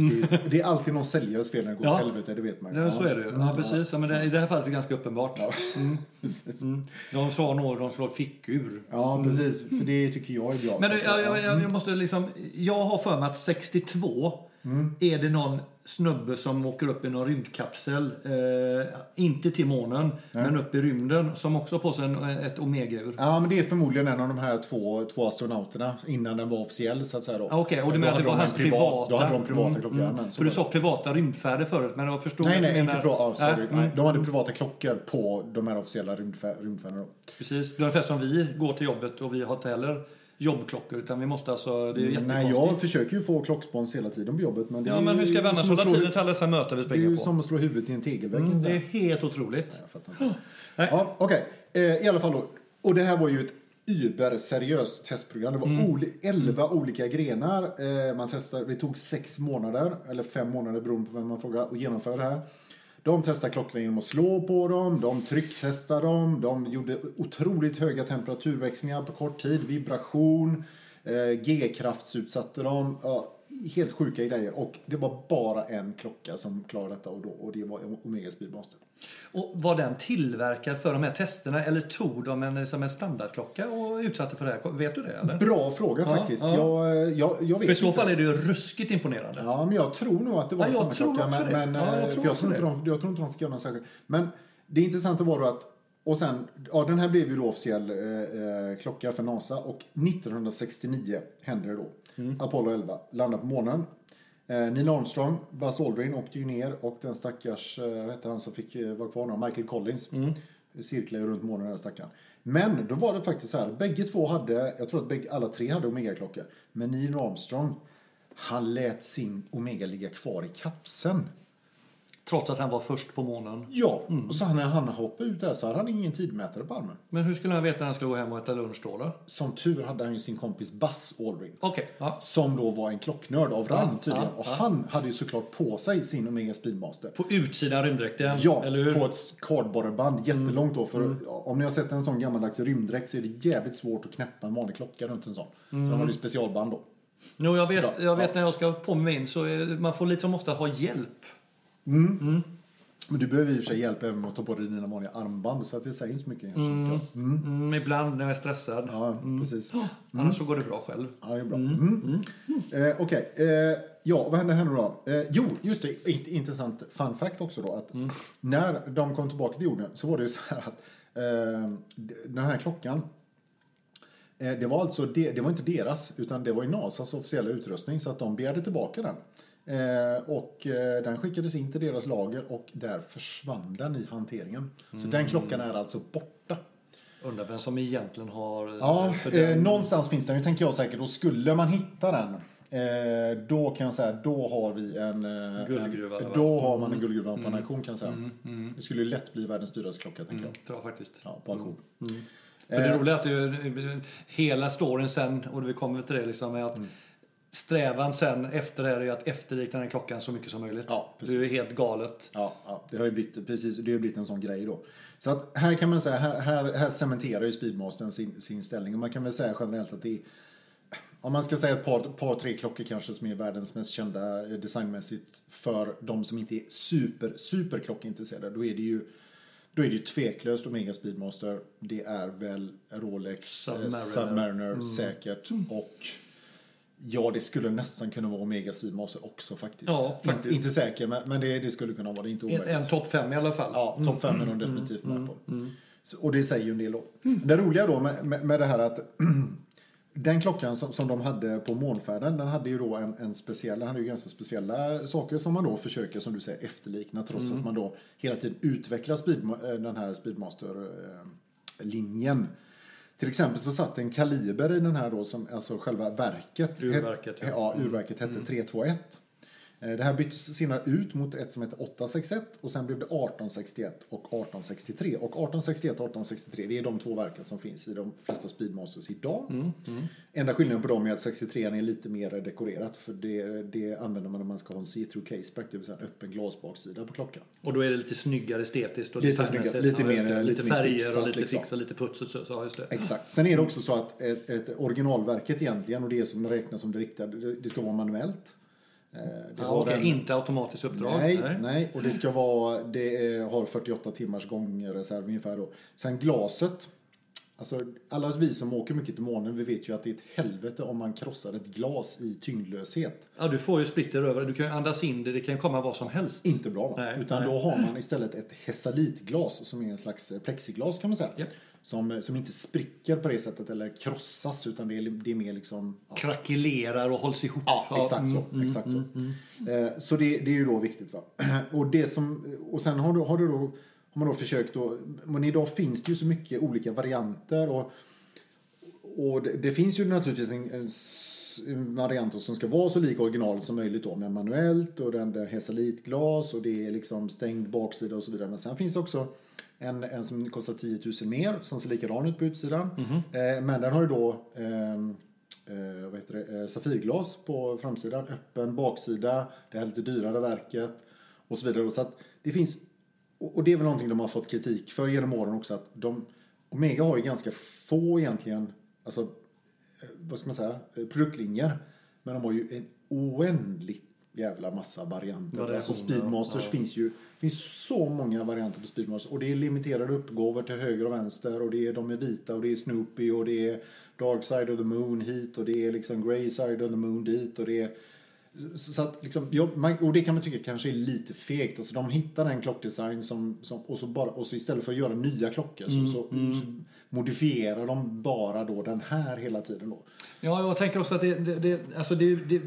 [SPEAKER 2] Det är alltid någon säljares fel när det går
[SPEAKER 1] Ja.
[SPEAKER 2] helvete, det vet man ju.
[SPEAKER 1] Det, så är det ju.
[SPEAKER 2] Mm.
[SPEAKER 1] Ja, precis. Ja, men det, I det här fallet är det ganska uppenbart.
[SPEAKER 2] Ja. *laughs* Precis.
[SPEAKER 1] Mm. De sa nog de slår ett fickur.
[SPEAKER 2] Ja, precis. För det tycker jag är bra.
[SPEAKER 1] Men
[SPEAKER 2] ja.
[SPEAKER 1] jag, jag, jag måste liksom... Jag har för mig att 62
[SPEAKER 2] Mm.
[SPEAKER 1] är det någon snubbe som åker upp i någon rymdkapsel. Eh, inte till månen, men upp i rymden. Som också har på sig en, ett Omega-ur.
[SPEAKER 2] Ja, men det är förmodligen en av de här två, två astronauterna innan den var officiell så att säga då.
[SPEAKER 1] Ja, Okej, och du menar att det var hans
[SPEAKER 2] privat-
[SPEAKER 1] privata?
[SPEAKER 2] Då hade de privata
[SPEAKER 1] Mm,
[SPEAKER 2] klockor,
[SPEAKER 1] mm.
[SPEAKER 2] men så
[SPEAKER 1] För du sa privata rymdfärder förut, men jag förstod...
[SPEAKER 2] Nej, nej,
[SPEAKER 1] menar-
[SPEAKER 2] inte bra. Oh, sorry.
[SPEAKER 1] Nej,
[SPEAKER 2] Nej,
[SPEAKER 1] mm.
[SPEAKER 2] de hade privata klockor på de här officiella rymdfär- rymdfärderna.
[SPEAKER 1] Precis. Det är ungefär som vi går till jobbet och vi har inte heller jobbklockor utan vi måste alltså... Det är
[SPEAKER 2] Mm, Nej, jag försöker ju få klockspons hela tiden på jobbet. Men det
[SPEAKER 1] Ja, men hur ska
[SPEAKER 2] ju
[SPEAKER 1] vi annars hålla tiden till alla dessa möten vi
[SPEAKER 2] Det är
[SPEAKER 1] springer
[SPEAKER 2] ju
[SPEAKER 1] på?
[SPEAKER 2] som att slå huvudet i en tegelvägg.
[SPEAKER 1] Mm, det är helt otroligt.
[SPEAKER 2] Jag fattar inte.
[SPEAKER 1] Nej.
[SPEAKER 2] Ja, Okej, eh, i alla fall då. Och det här var ju ett Uber-seriöst testprogram. Det var
[SPEAKER 1] Mm.
[SPEAKER 2] oli- 11 olika grenar. Eh, man testade, det tog sex månader, eller fem månader beroende på vem man frågar, att genomföra det här. De testade klockorna genom att slå på dem, de trycktestade dem, de gjorde otroligt höga temperaturväxlingar på kort tid, vibration, eh, G-kraftsutsatte dem. Ja, helt sjuka grejer. Och det var bara en klocka som klarade detta och, då, och det var Omega Speedmaster.
[SPEAKER 1] Och var den tillverkad för de här testerna eller tog de en, som en standardklocka och utsatte för det här? Vet du det eller?
[SPEAKER 2] Bra fråga
[SPEAKER 1] Ja,
[SPEAKER 2] faktiskt.
[SPEAKER 1] ja.
[SPEAKER 2] Jag, jag, jag vet
[SPEAKER 1] För i så fall är det ju ruskigt imponerande.
[SPEAKER 2] Ja, men jag tror nog att det var
[SPEAKER 1] Ja, tror
[SPEAKER 2] klocka. Men, men,
[SPEAKER 1] Ja, jag
[SPEAKER 2] eh,
[SPEAKER 1] tror
[SPEAKER 2] jag, tror inte de, jag tror inte de fick göra någon särskild. Men det intressanta var då att, och sen, ja den här blev ju då officiell eh, eh, klocka för NASA och 1969 hände det då.
[SPEAKER 1] Mm.
[SPEAKER 2] Apollo 11 landade på månen. Eh, Neil Armstrong, Buzz Aldrin åkte ju ner och den stackars, eh, vad hette han som fick eh, vara kvar nu? Michael Collins.
[SPEAKER 1] Mm.
[SPEAKER 2] Cirklade ju runt månen den stackaren. Men då var det faktiskt så här, bägge två hade, jag tror att bägge, alla tre hade Omega-klockor. Men Neil Armstrong, han lät sin Omega ligga kvar i kapseln.
[SPEAKER 1] Trots att han var först på månen.
[SPEAKER 2] Ja, och så när han hoppade ut där så hade han ingen tidmätare på armen.
[SPEAKER 1] Men hur skulle han veta när han skulle gå hem och äta lunch då? då?
[SPEAKER 2] Som tur hade han ju sin kompis Buzz Aldrin.
[SPEAKER 1] Okej, ja.
[SPEAKER 2] Som då var en klocknörd av rang tydligen.
[SPEAKER 1] ja,
[SPEAKER 2] och
[SPEAKER 1] ja.
[SPEAKER 2] han hade ju såklart på sig sin Omega Speedmaster.
[SPEAKER 1] På utsidan rymddräkten,
[SPEAKER 2] Ja,
[SPEAKER 1] eller hur? Mm.
[SPEAKER 2] på ett cardboardband jättelångt då. För om ni har sett en sån gammaldags rymddräkt så är det jävligt svårt att knäppa en vanlig klocka runt en sån. Så
[SPEAKER 1] Mm.
[SPEAKER 2] de hade ju specialband då.
[SPEAKER 1] Jo, jag vet, jag vet när jag ska på mig in så är, man får liksom ofta ha hjälp.
[SPEAKER 2] Men du behöver i och för sig hjälp även med att ta på dig dina vanliga armband. Så att det säger inte så mycket egentligen. Mm.
[SPEAKER 1] Mm, ibland när jag är stressad.
[SPEAKER 2] Ja, precis.
[SPEAKER 1] Annars så går det bra själv.
[SPEAKER 2] Ja, det är bra. Mm. Eh, Okej, eh, ja, vad hände här nu då? Eh, jo, just det, int- intressant fun fact också då. Att När de kom tillbaka till jorden så var det ju *laughs* så här att eh, d- den här klockan eh, det var alltså det, det var inte deras utan det var ju NASAs officiella utrustning så att de begärde tillbaka den. Eh, och eh, den skickades in till deras lager och där försvann den i hanteringen. Så den klockan är alltså borta.
[SPEAKER 1] Undrar vem som egentligen har...
[SPEAKER 2] Ja,
[SPEAKER 1] för den-
[SPEAKER 2] eh, någonstans finns den ju tänker jag säkert och skulle man hitta den Eh, då kan jag säga, då har vi en... eh,
[SPEAKER 1] Guldgruva,
[SPEAKER 2] En, då har man en guldgruva på en auktion kan jag säga. Det skulle ju lätt bli världens dyraste klocka, tänker jag.
[SPEAKER 1] Tror jag faktiskt.
[SPEAKER 2] Ja, på auktion.
[SPEAKER 1] För det roliga är att det är, hela storyn sen, och vi kommer till det liksom, är att strävan sen efter det här är att efterlikna den klockan så mycket som möjligt.
[SPEAKER 2] Ja,
[SPEAKER 1] det är ju helt galet.
[SPEAKER 2] Ja, ja, det har ju blivit, precis, det har ju blivit en sån grej då. Så att här kan man säga, här, här, här cementerar ju Speedmastern sin, sin ställning. Och man kan väl säga generellt att det är, om man ska säga ett par, par tre klockor kanske som är världens mest kända eh, designmässigt för de som inte är super, super klockintresserade, då är det ju då är det ju tveklöst Omega Speedmaster. Det är väl Rolex
[SPEAKER 1] Submariner.
[SPEAKER 2] Submariner, Submariner säkert. Och ja, det skulle nästan kunna vara Omega Speedmaster också faktiskt.
[SPEAKER 1] Ja,
[SPEAKER 2] Inte-
[SPEAKER 1] faktiskt.
[SPEAKER 2] Inte säker, men, men det, det skulle kunna vara det. Inte
[SPEAKER 1] En,
[SPEAKER 2] omöjligt.
[SPEAKER 1] en topp fem i alla fall.
[SPEAKER 2] Ja, topp fem är de definitivt med på. Så, och det säger ju en del då. Det roliga då med, med, med det här att *clears throat* den klockan som, som de hade på månfärden, den hade ju då en, en speciell, den hade ju ganska speciella saker som man då försöker, som du säger, efterlikna trots att man då hela tiden utvecklar speed, den här Speedmaster-linjen. Till exempel så satt en kaliber i den här då, som, alltså själva verket.
[SPEAKER 1] Urverket, ja.
[SPEAKER 2] ja. urverket hette 321. Eh, Det här byttes senare ut mot ett som heter 861 och sen blev det 1861 och 1863. Och 1861 och 1863 det är de två verken som finns i de flesta Speedmasters idag. Enda skillnaden på dem är att 63 är lite mer dekorerat för det, det använder man om man ska ha en see-through caseback, det vill säga en öppen glasbaksida på klockan.
[SPEAKER 1] Och då är det lite snyggare estetiskt och
[SPEAKER 2] Lite snyggare, lite mer-
[SPEAKER 1] det. lite
[SPEAKER 2] mer
[SPEAKER 1] färger
[SPEAKER 2] fixat,
[SPEAKER 1] och lite
[SPEAKER 2] liksom.
[SPEAKER 1] fix och lite puts och så. så just det.
[SPEAKER 2] Exakt. Sen är det också så att ett, ett originalverket egentligen, och det som räknas som det riktiga, det, det ska vara manuellt. Eh, Det har
[SPEAKER 1] okej,
[SPEAKER 2] en-
[SPEAKER 1] Inte automatiskt uppdrag.
[SPEAKER 2] Nej, nej, och det ska vara, det är, har 48 timmars gångreserv ungefär då. Sen glaset, alltså alla vi som åker mycket till månen, vi vet ju att det är ett helvete om man krossar ett glas i tyngdlöshet.
[SPEAKER 1] Ja, du får ju splitter över. Du kan ju andas in det. Det kan komma vad som helst.
[SPEAKER 2] Inte bra?
[SPEAKER 1] Nej,
[SPEAKER 2] Utan
[SPEAKER 1] nej.
[SPEAKER 2] då har man istället ett hesalitglas som är en slags plexiglas kan man säga.
[SPEAKER 1] Ja.
[SPEAKER 2] Som, som inte spricker på det sättet eller krossas utan det är, det är mer liksom ja,
[SPEAKER 1] Krackelerar och hålls ihop.
[SPEAKER 2] Ja, exakt
[SPEAKER 1] mm,
[SPEAKER 2] så. exakt så. Eh, så det, det är ju då viktigt. Va? *clears throat* Och, det som, och sen har, du, har, du då, har man då försökt då, men idag finns det ju så mycket olika varianter och, och det, det finns ju naturligtvis en, en, s- en variant som ska vara så lik originalet som möjligt då med manuellt och den där hesalitglas och det är liksom stängd baksida och så vidare. Men sen finns det också en, en som kostar 10 000 mer som ser likadan ut på utsidan. Eh, men den har ju då ehm, eh, vad heter det, eh, safirglas på framsidan, öppen baksida, det här lite dyrare verket och så vidare. Så att det finns, och det är väl någonting de har fått kritik för genom åren också, att de, Omega har ju ganska få egentligen, alltså, eh, vad ska man säga, produktlinjer. Men de har ju en oändligt jävla massa varianter. Alltså Speedmasters
[SPEAKER 1] ja.
[SPEAKER 2] finns ju finns så många varianter på Speedmasters. Och det är limiterade uppgåvor till höger och vänster. Och det är, de är vita och det är Snoopy och det är Dark Side of the Moon hit. Och det är liksom Grey Side of the Moon dit. Och det är... Så att liksom, och det kan man tycka kanske är lite fegt. Alltså de hittar en klockdesign som, som, och, så bara, och så istället för att göra nya klockor så, så, så modifierar de bara då den här hela tiden. Då.
[SPEAKER 1] Ja, jag tänker också att det, det, det, alltså det, det,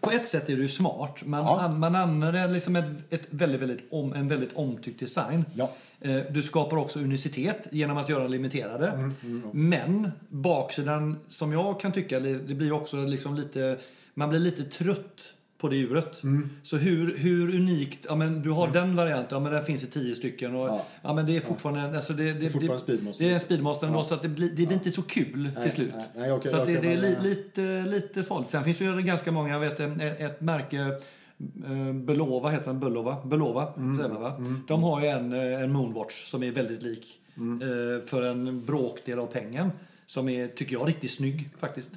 [SPEAKER 1] på ett sätt är det ju smart. Man,
[SPEAKER 2] Ja.
[SPEAKER 1] man använder liksom ett, ett väldigt, väldigt om, en väldigt omtyckt design.
[SPEAKER 2] Ja.
[SPEAKER 1] Eh, Du skapar också unicitet genom att göra limiterade.
[SPEAKER 2] Mm,
[SPEAKER 1] Men baksidan, som jag kan tycka, det blir också liksom lite... Man blir lite trött på det djuret.
[SPEAKER 2] Mm.
[SPEAKER 1] Så hur, hur unikt... Ja, men du har den varianten, ja, men där finns det tio stycken. Och, ja.
[SPEAKER 2] Ja.
[SPEAKER 1] men det är fortfarande... Alltså det, det,
[SPEAKER 2] är fortfarande Speedmaster.
[SPEAKER 1] Det är en Speedmaster ändå, så att det blir, det blir inte så kul till slut.
[SPEAKER 2] nej, nej, okej,
[SPEAKER 1] så att det, det är li,
[SPEAKER 2] eh,
[SPEAKER 1] lite, lite farligt. Sen finns det ju ganska många, jag vet ett, ett märke, eh, Belova heter den, Belova, Belova
[SPEAKER 2] Mm,
[SPEAKER 1] säger man va? De har ju en, eh, en Moonwatch som är väldigt lik
[SPEAKER 2] Mm.
[SPEAKER 1] för en bråkdel av pengen. Som är, tycker jag, riktigt snygg faktiskt.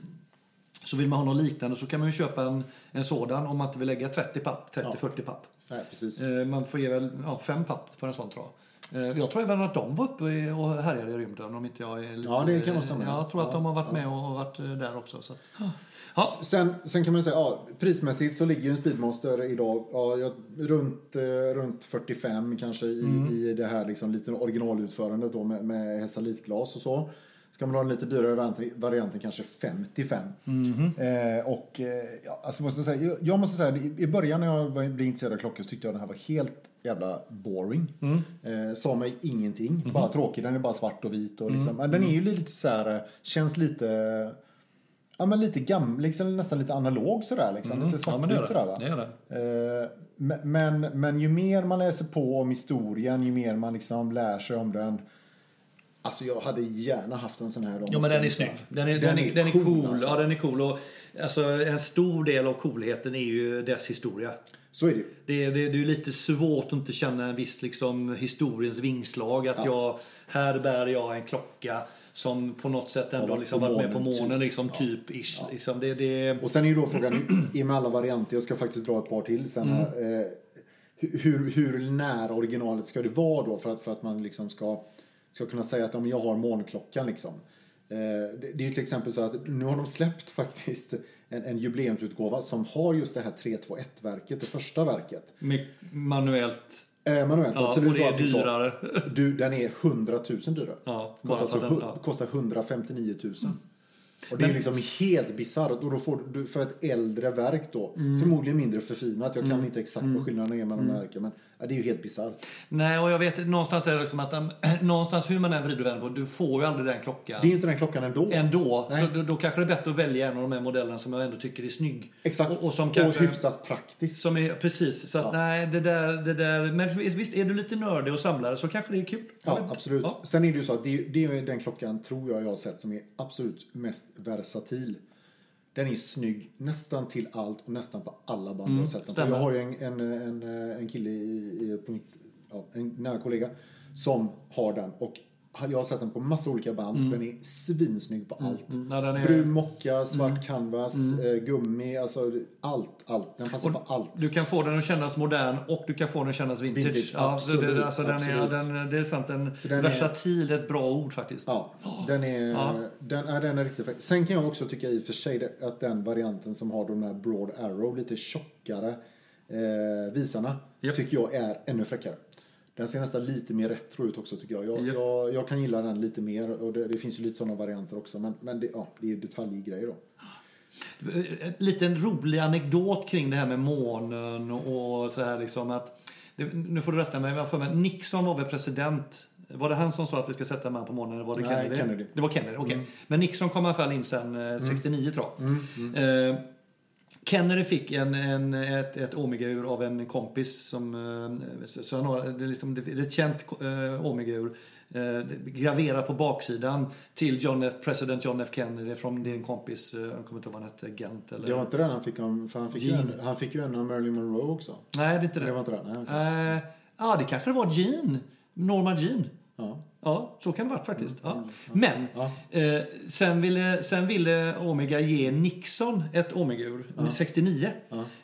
[SPEAKER 1] Så vill man ha något liknande så kan man ju köpa en, en sådan om man inte vill lägga 30 papp, 30-40 papp.
[SPEAKER 2] Nej, precis.
[SPEAKER 1] Eh, Man får ge väl ja, fem papp för en sån jag. Eh, Jag tror även att de var uppe och härjade i rymden om inte jag är lite...
[SPEAKER 2] Ja, det kan nog stämma.
[SPEAKER 1] Jag tror att
[SPEAKER 2] Ja,
[SPEAKER 1] de har varit med och varit eh, där också. Så att, ja.
[SPEAKER 2] Sen, sen kan man säga, ja, prismässigt så ligger ju en Speedmaster idag ja, ja, runt, runt 45 kanske i,
[SPEAKER 1] Mm.
[SPEAKER 2] i det här liksom lite originalutförandet då med, med hesalitglas och så. Ska man ha en lite dyrare variant- varianten kanske 55.
[SPEAKER 1] Mhm.
[SPEAKER 2] Eh, och eh, ja, alltså måste säga, jag, jag måste säga, i- början när jag var- blev intresserad av klockor så tyckte jag den här var helt jävla boring.
[SPEAKER 1] Mm.
[SPEAKER 2] Eh, sa mig ingenting,
[SPEAKER 1] Mhm.
[SPEAKER 2] bara tråkig, den är bara svart och vit och liksom. Men den är ju lite så här, eh, känns lite ja, men lite gammal, liksom, nästan lite analog sådär. Liksom. Lite
[SPEAKER 1] Mm. Ja, det
[SPEAKER 2] svartvitt
[SPEAKER 1] gör
[SPEAKER 2] sådär va?
[SPEAKER 1] det, gör det.
[SPEAKER 2] Eh, men- Men, men ju mer man läser på om historien, ju mer man liksom lär sig om den. Alltså jag hade gärna haft en sån här.
[SPEAKER 1] Jo, men den är snygg. Den är, den är, den är cool.
[SPEAKER 2] alltså.
[SPEAKER 1] Ja, den är cool. Och, alltså, en stor del av coolheten är ju dess historia.
[SPEAKER 2] Så är det ju.
[SPEAKER 1] Det är, det, är- det är lite svårt att inte känna en viss liksom, historiens vingslag. Att jag, här bär jag en klocka som på något sätt ändå
[SPEAKER 2] varit
[SPEAKER 1] liksom varit med på
[SPEAKER 2] månen, typ.
[SPEAKER 1] Liksom, typ, ish, liksom, det, det,
[SPEAKER 2] Och sen är ju då frågan, i och med alla varianter, jag ska faktiskt dra ett par till sen här.
[SPEAKER 1] Mm.
[SPEAKER 2] Eh, hur, hur nära originalet ska det vara då för att, för att man liksom ska, ska kunna säga att om jag har månklockan liksom. Eh, det, är ju till exempel så att nu har de släppt faktiskt en, en jubileumsutgåva som har just det här 321-verket, det första verket.
[SPEAKER 1] med manuellt.
[SPEAKER 2] Eh, manuellt,
[SPEAKER 1] Ja,
[SPEAKER 2] absolut.
[SPEAKER 1] och det är
[SPEAKER 2] allting så.
[SPEAKER 1] dyrare.
[SPEAKER 2] Du, den är 100 000 dyrare.
[SPEAKER 1] Ja,
[SPEAKER 2] kostar, alltså,
[SPEAKER 1] den- ja. Mm.
[SPEAKER 2] kostar 159 000. Och det är liksom helt bisarrt. Och då får du för ett äldre verk då,
[SPEAKER 1] Mm.
[SPEAKER 2] förmodligen mindre förfinat. Jag kan inte exakt vad skillnaden är mellan
[SPEAKER 1] Mm.
[SPEAKER 2] verken. Men ja, det är ju helt bisarrt.
[SPEAKER 1] Nej, och jag vet någonstans är det liksom att um, *clears throat* någonstans hur man än vrider och vänder på du får ju aldrig den klockan.
[SPEAKER 2] Det är ju inte den klockan ändå.
[SPEAKER 1] Ändå.
[SPEAKER 2] Nej.
[SPEAKER 1] Så då, då kanske det är bättre att välja en av de här modellerna som jag ändå tycker är snygg.
[SPEAKER 2] Exakt.
[SPEAKER 1] Och, och som
[SPEAKER 2] och
[SPEAKER 1] kanske...
[SPEAKER 2] hyfsat praktiskt.
[SPEAKER 1] Som är, precis, så att nej, det där, det där... Men visst, är du lite nördig och samlare så kanske det är kul.
[SPEAKER 2] Ja, absolut.
[SPEAKER 1] Ja.
[SPEAKER 2] Sen är det ju så att det, det är den klockan, tror jag, jag har sett som är absolut mest versatil. Den är snygg nästan till allt och nästan på alla band jag har sett den på.
[SPEAKER 1] Mm.
[SPEAKER 2] Jag har ju en, en, en, en kille i, i, på mitt, ja, en nära kollega som har den. Och jag har sett den på massa olika band. Den är svinsnygg på allt.
[SPEAKER 1] Mm, ja, den är-
[SPEAKER 2] Brun mocka, svart canvas, eh, gummi, alltså allt, allt. Den passar på allt.
[SPEAKER 1] Du kan få den att kännas modern och du kan få den att kännas vintage.
[SPEAKER 2] Vintage,
[SPEAKER 1] ja,
[SPEAKER 2] absolut,
[SPEAKER 1] det, alltså, den
[SPEAKER 2] absolut.
[SPEAKER 1] Är, den, det är sant,
[SPEAKER 2] Så den är-
[SPEAKER 1] versatil är ett bra ord faktiskt.
[SPEAKER 2] Ja, den är,
[SPEAKER 1] Ja.
[SPEAKER 2] Den, är, den är riktigt fräck. Sen kan jag också tycka i och för sig att den varianten som har de här Broad Arrow, lite tjockare eh, visarna,
[SPEAKER 1] Japp.
[SPEAKER 2] tycker jag är ännu fräckare. Den ser nästan lite mer retro ut också tycker jag. Jag,
[SPEAKER 1] Japp.
[SPEAKER 2] jag, jag kan gilla den lite mer och det, det finns ju lite sådana varianter också. Men, men det, ja, det är detaljgrejer då.
[SPEAKER 1] En liten rolig anekdot kring det här med månen och så här liksom att nu får du rätta mig, men för mig Nixon var väl president var det han som sa att vi ska sätta man på månen? Eller var det
[SPEAKER 2] Nej,
[SPEAKER 1] Kennedy?
[SPEAKER 2] Kennedy.
[SPEAKER 1] Det var Kennedy, okej. Men Nixon kom i alla fall in sen eh, 69 tror jag. Eh, Kennedy fick en, en, ett, ett Omega-ur av en kompis som... eh, Så, han har, det, är liksom, det är ett känt eh, Omega-ur. Eh, graverat på baksidan till John F, president John F Kennedy från din kompis, eh, jag kommer inte ihåg vad han hette, Gent eller...
[SPEAKER 2] Det var inte den han fick om, för han fick, ju en, han fick ju en av Marilyn Monroe också.
[SPEAKER 1] Nej, det är inte det.
[SPEAKER 2] Det var inte den? Nej, okej.
[SPEAKER 1] Eh, ja, det kanske var Jean. Norma Jean.
[SPEAKER 2] Ja.
[SPEAKER 1] Ja, så kan det vara faktiskt.
[SPEAKER 2] Mm,
[SPEAKER 1] Ja. Men
[SPEAKER 2] Ja.
[SPEAKER 1] eh, sen, ville, sen ville Omega ge Nixon ett Omega-ur 69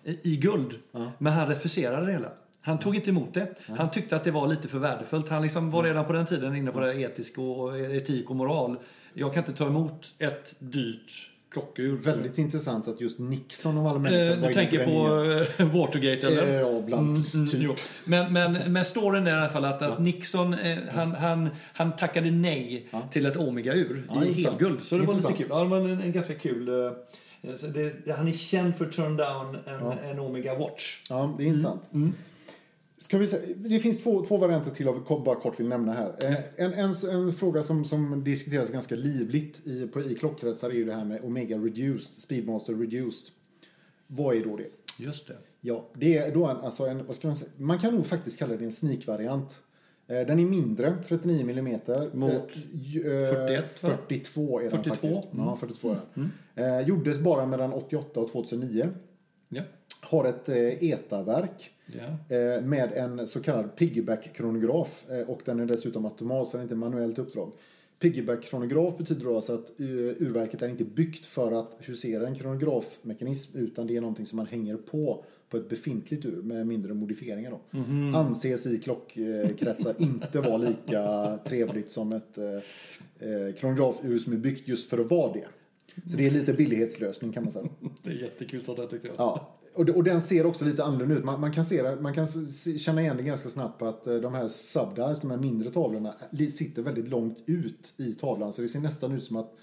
[SPEAKER 1] i, i guld. Men han refuserade det hela. Han tog inte emot det. Han tyckte att det var lite för värdefullt. Han liksom var redan på den tiden inne på det etisk och etik och moral. Jag kan inte ta emot ett dyrt klockur.
[SPEAKER 2] Väldigt intressant att just Nixon av alla
[SPEAKER 1] Eh,
[SPEAKER 2] människor var
[SPEAKER 1] du tänker på eh, Watergate eller?
[SPEAKER 2] Eh, Ja, bland
[SPEAKER 1] Mm,
[SPEAKER 2] typ.
[SPEAKER 1] jo. Men, men, men storyn är i alla fall att, att Nixon eh, han, han, han tackade nej till ett Omega-ur
[SPEAKER 2] Ja,
[SPEAKER 1] i
[SPEAKER 2] intressant.
[SPEAKER 1] helguld. Så det var lite
[SPEAKER 2] Intressant.
[SPEAKER 1] kul. Ja, det var en, en ganska kul... eh, så det, han är känd för turn down en, en Omega Watch.
[SPEAKER 2] Ja, det är intressant. Ska vi det finns två, två varianter till av jag bara kort vill nämna här. Eh, En, en, en fråga som, som diskuteras ganska livligt i, på, i klockkretsar är ju det här med Omega Reduced, Speedmaster Reduced. Vad är då det?
[SPEAKER 1] Just det.
[SPEAKER 2] Ja, det är då en, alltså en, vad ska man säga, man kan nog faktiskt kalla det en sneak-variant. Eh, Den är mindre, 39 mm.
[SPEAKER 1] Mot 41, va?
[SPEAKER 2] 42 är den
[SPEAKER 1] 42,
[SPEAKER 2] faktiskt. Ja, 42 är den. Eh, gjordes bara mellan 88 och 2009.
[SPEAKER 1] Ja.
[SPEAKER 2] Har ett eh, ETA-verk. Eh, med en så kallad piggyback-kronograf. Eh, och den är dessutom automat, så den är inte manuellt uppdrag. Piggyback-kronograf betyder alltså att uh, urverket är inte byggt för att husera en kronografmekanism utan det är någonting som man hänger på på ett befintligt ur med mindre modifieringar. Då. Anses i klockkretsar inte vara lika trevligt som ett eh, eh, kronografur som är byggt just för att vara det. Så det är lite billighetslösning kan man säga.
[SPEAKER 1] Det är jättekul sånt där tycker jag.
[SPEAKER 2] Ja, och, och den ser också lite annorlunda ut. Man, man kan, se, man kan se, känna igen det ganska snabbt att eh, de här subdials, de här mindre tavlorna, li- sitter väldigt långt ut i tavlan. Så det ser nästan ut som att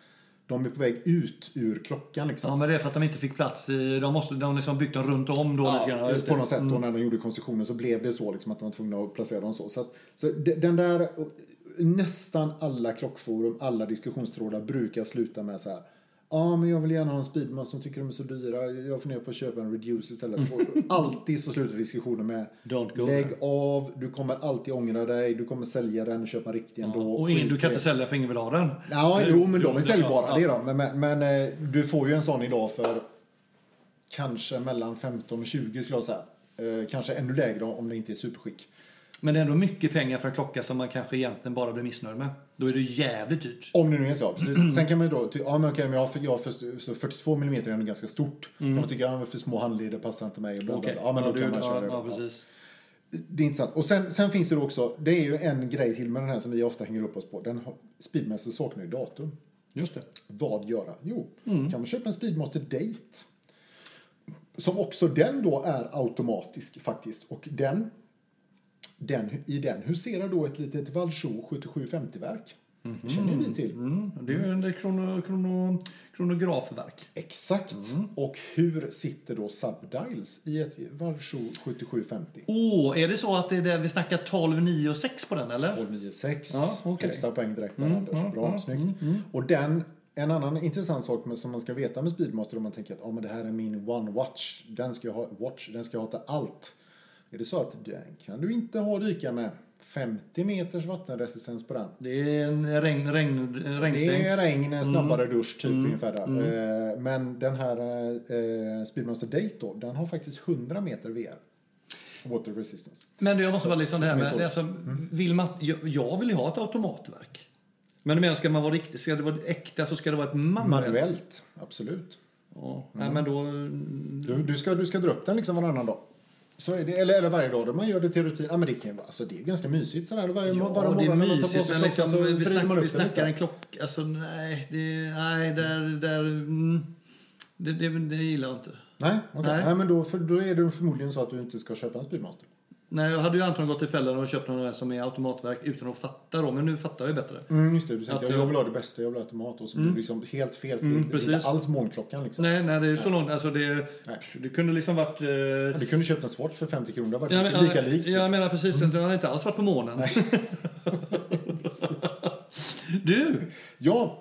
[SPEAKER 2] de är på väg ut ur klockan. Liksom.
[SPEAKER 1] Ja, men det är för att de inte fick plats i... De måste de liksom byggt dem runt om då lite grann.
[SPEAKER 2] Ja, på något sätt då när de gjorde konstruktionen så blev det så liksom, att de var tvungna att placera dem så. Så, att, så de- den där, nästan alla klockforum, alla diskussionstrådar brukar sluta med så här. Ja, men jag vill gärna ha en Speedmaster. De tycker de är så dyra. Jag funderar på att köpa en Reduce istället. *laughs* Alltid så slutar diskussionen med
[SPEAKER 1] Don't go
[SPEAKER 2] Lägg
[SPEAKER 1] there.
[SPEAKER 2] av, du kommer alltid ångra dig, du kommer sälja den och köpa en riktig ändå.
[SPEAKER 1] Och ingen, du kan inte sälja för ingen vill ha den.
[SPEAKER 2] Ja, jo, men de är
[SPEAKER 1] Ja,
[SPEAKER 2] säljbara.
[SPEAKER 1] ja.
[SPEAKER 2] Det de. Men, men, men eh, du får ju en sån idag för kanske mellan 15 och 20 skulle jag säga. Eh, kanske ännu lägre om det inte är superskick.
[SPEAKER 1] Men det är ändå mycket pengar för en klocka som man kanske egentligen bara blir missnöjd med. Då är det jävligt dyrt.
[SPEAKER 2] Om det nu är så, precis. Sen kan man ju då, ja men okej, men jag, jag så 42 mm är ändå ganska stort. Kan man tycka, ja men för små handleder passar inte mig bla, bla. Ja men då
[SPEAKER 1] du-
[SPEAKER 2] kan man köra
[SPEAKER 1] ja,
[SPEAKER 2] det.
[SPEAKER 1] ja,
[SPEAKER 2] Ja.
[SPEAKER 1] precis.
[SPEAKER 2] Det är intressant. Och sen, sen finns det då också, det är ju en grej till med den här som vi ofta hänger upp oss på. Den Speedmaster saknar ju datum.
[SPEAKER 1] Just det.
[SPEAKER 2] Vad göra? Jo,
[SPEAKER 1] Mm.
[SPEAKER 2] kan man köpa en Speedmaster Date. Som också den då är automatisk faktiskt. Och den, den i den huserar då ett litet Valjoux 7750-verk. Det känner ju vi till.
[SPEAKER 1] Mm, det är ju en krono, krono, kronografverk.
[SPEAKER 2] Exakt.
[SPEAKER 1] Mm.
[SPEAKER 2] Och hur sitter då subdials i ett Valjoux 7750?
[SPEAKER 1] Åh, är det så att det är där vi snackar 12, 9 och 6 på den eller?
[SPEAKER 2] 1296.
[SPEAKER 1] Ja, okej.
[SPEAKER 2] Högsta poäng direkt där, Anders.
[SPEAKER 1] mm,
[SPEAKER 2] Bra,
[SPEAKER 1] mm,
[SPEAKER 2] snyggt. Och den, en annan intressant sak med, som man ska veta med Speedmaster om man tänker att ah, men det här är min One Watch. Den ska jag ha, watch, den ska jag ha till allt. Är det så att den kan du inte ha dyka med 50 meters vattenresistens på den.
[SPEAKER 1] Det är en regn, regn, en
[SPEAKER 2] Det
[SPEAKER 1] regnstäng.
[SPEAKER 2] är regn, en snabbare
[SPEAKER 1] Mm.
[SPEAKER 2] dusch typ ungefär där. Eh, Men den här eh, Speedmaster Date då, den har faktiskt 100 meter VR. Water resistance.
[SPEAKER 1] Men jag måste vara liksom det här med, alltså, vill man, jag, jag vill ju ha ett automatverk. Men du menar, ska man vara riktigt, ska det vara äkta så ska det vara ett manuellt?
[SPEAKER 2] Manuellt, absolut.
[SPEAKER 1] Ja, nej, men då...
[SPEAKER 2] Du, du, ska, du ska dra upp den liksom varannan dag. Så är det, eller, eller varje dag då man gör det till rutin. Ja, men det, kan, alltså, det är ganska mysigt sådär. Varje,
[SPEAKER 1] Ja,
[SPEAKER 2] varje
[SPEAKER 1] det är
[SPEAKER 2] morgon när man tar på
[SPEAKER 1] mysigt,
[SPEAKER 2] sig
[SPEAKER 1] men
[SPEAKER 2] klockan
[SPEAKER 1] liksom,
[SPEAKER 2] så
[SPEAKER 1] vi, snack,
[SPEAKER 2] man upp
[SPEAKER 1] vi snackar en klocka... Alltså nej, det, nej där... där mm, det, det, det gillar jag inte.
[SPEAKER 2] Nej, okej.
[SPEAKER 1] Nej.
[SPEAKER 2] Nej. men då, för, då är det förmodligen så att du inte ska köpa en Speedmaster.
[SPEAKER 1] Nej, jag hade ju antagligen gått i fällan och köpt där som är automatverk utan att fatta då. Men nu fattar jag ju bättre.
[SPEAKER 2] Mm, just det, du tänkte
[SPEAKER 1] Att
[SPEAKER 2] jag,
[SPEAKER 1] jag-
[SPEAKER 2] jag vill ha det bästa, jag vill ha automat. Och så blir det liksom helt fel. för
[SPEAKER 1] Mm,
[SPEAKER 2] det är inte alls månklockan liksom.
[SPEAKER 1] Nej, nej, det är så långt. Alltså det,
[SPEAKER 2] Nej.
[SPEAKER 1] det kunde liksom varit... Eh,
[SPEAKER 2] Ja, Du kunde köpt en Swatch för 50 kronor. Det var
[SPEAKER 1] jag, men-
[SPEAKER 2] lika likt. liksom.
[SPEAKER 1] Jag menar precis, den hade inte alls varit på månen. *laughs* *laughs* du,
[SPEAKER 2] Ja,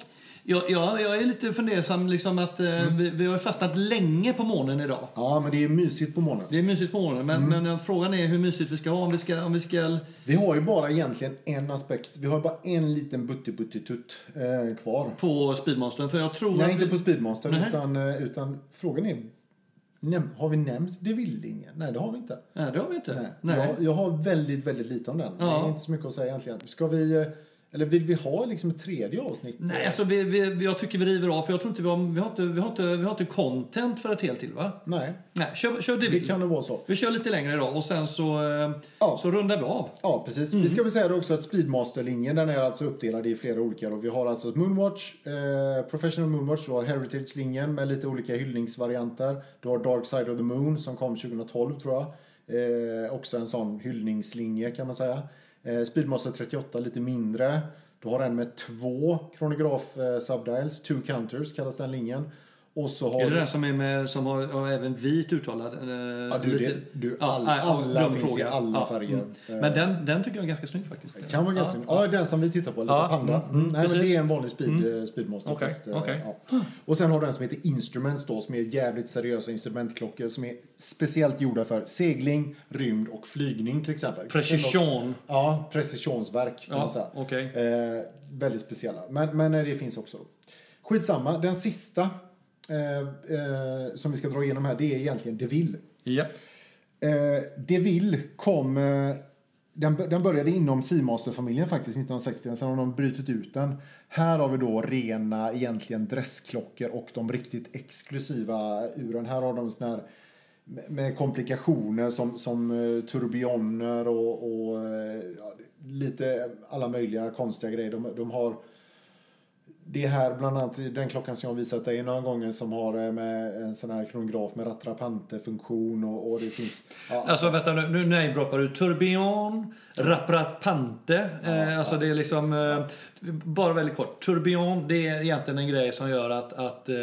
[SPEAKER 1] jag, jag, jag är lite fundersam liksom att eh,
[SPEAKER 2] Mm.
[SPEAKER 1] vi, vi har fastnat länge på månen idag.
[SPEAKER 2] ja, men det är mysigt på morgonen.
[SPEAKER 1] Det är mysigt på morgonen, men,
[SPEAKER 2] Mm.
[SPEAKER 1] men eh, frågan är hur mysigt vi ska ha. Om vi ska... Om vi ska
[SPEAKER 2] Vi har ju bara egentligen en aspekt. Vi har bara en liten butti-butti-tutt eh, kvar.
[SPEAKER 1] på Speedmastern, för jag tror
[SPEAKER 2] Nej,
[SPEAKER 1] att
[SPEAKER 2] inte
[SPEAKER 1] vi,
[SPEAKER 2] på Speedmaster,
[SPEAKER 1] Nej.
[SPEAKER 2] utan, eh, utan frågan är... Näm, har vi nämnt Devillingen? Nej, det har vi inte.
[SPEAKER 1] Nej, det har vi inte.
[SPEAKER 2] Nej.
[SPEAKER 1] Nej.
[SPEAKER 2] Jag, jag har väldigt, väldigt lite om den. Det
[SPEAKER 1] Ja.
[SPEAKER 2] är inte så mycket att säga egentligen. Ska vi... Eller vill vi ha liksom ett tredje avsnitt?
[SPEAKER 1] Nej, alltså vi, vi, jag tycker vi river av, för jag tror inte vi har, vi har, inte, vi har, inte, vi har inte content för ett helt till, va?
[SPEAKER 2] Nej,
[SPEAKER 1] Nej, kör, kör det
[SPEAKER 2] det
[SPEAKER 1] vi
[SPEAKER 2] kan nog vara så.
[SPEAKER 1] Vi kör lite längre idag och sen så, eh,
[SPEAKER 2] Ja.
[SPEAKER 1] så rundar vi av.
[SPEAKER 2] Ja, precis.
[SPEAKER 1] Mm.
[SPEAKER 2] Vi ska väl säga det också att Speedmaster-linjen den är alltså uppdelad i flera olika. Och vi har alltså Moonwatch, eh, Professional Moonwatch, du har Heritage-linjen med lite olika hyllningsvarianter. Du har Dark Side of the Moon som kom 2012 tror jag. Eh, också en sån hyllningslinje kan man säga. Eh, Speedmaster 38 lite mindre. Du har en med två kronograf eh, subdials, two counters kallas den linjen. Och så har
[SPEAKER 1] Är det
[SPEAKER 2] du...
[SPEAKER 1] den som, är med, som har, har även vit uttalad? eh,
[SPEAKER 2] Ja, du,
[SPEAKER 1] lite-
[SPEAKER 2] det, du, all,
[SPEAKER 1] ja,
[SPEAKER 2] alla finns
[SPEAKER 1] fråga.
[SPEAKER 2] i alla färger.
[SPEAKER 1] mm. Men den, den tycker jag är ganska snygg faktiskt.
[SPEAKER 2] Kan vara ganska ja, den som vi tittar på, lite panda.
[SPEAKER 1] mm,
[SPEAKER 2] Mm,
[SPEAKER 1] mm,
[SPEAKER 2] nej, men det är en vanlig speed, eh, speedmaster.
[SPEAKER 1] Okej,
[SPEAKER 2] fast, eh, ja. Och sen har du en som heter Instruments då, som är jävligt seriösa instrumentklockor som är speciellt gjorda för segling, rymd och flygning till exempel.
[SPEAKER 1] Precision.
[SPEAKER 2] Ja, precisionsverk kan man säga.
[SPEAKER 1] okej.
[SPEAKER 2] Eh, väldigt speciella. Men, men eh, det finns också. Skitsamma, den sista eh, eh, som vi ska dra igenom här, det är egentligen DeVille.
[SPEAKER 1] Ja.
[SPEAKER 2] Eh, DeVille kom... Eh, den, den började inom Seamaster-familjen faktiskt 1960, sen har de brutit ut den. Här har vi då rena, egentligen dressklockor och de riktigt exklusiva uren. Här har de sån här med- med komplikationer som, som eh, turbioner och, och eh, ja, lite alla möjliga konstiga grejer. De, de har det här bland annat den klockan som jag har visat dig några gånger som har med en sån här kronograf med rattrapante-funktion och, och det finns... Ja,
[SPEAKER 1] Alltså vänta nu, nu namedroppar du Tourbillon, Rapratpante. eh, alltså det är liksom, eh, bara väldigt kort. Tourbillon, det är egentligen en grej som gör att, att eh,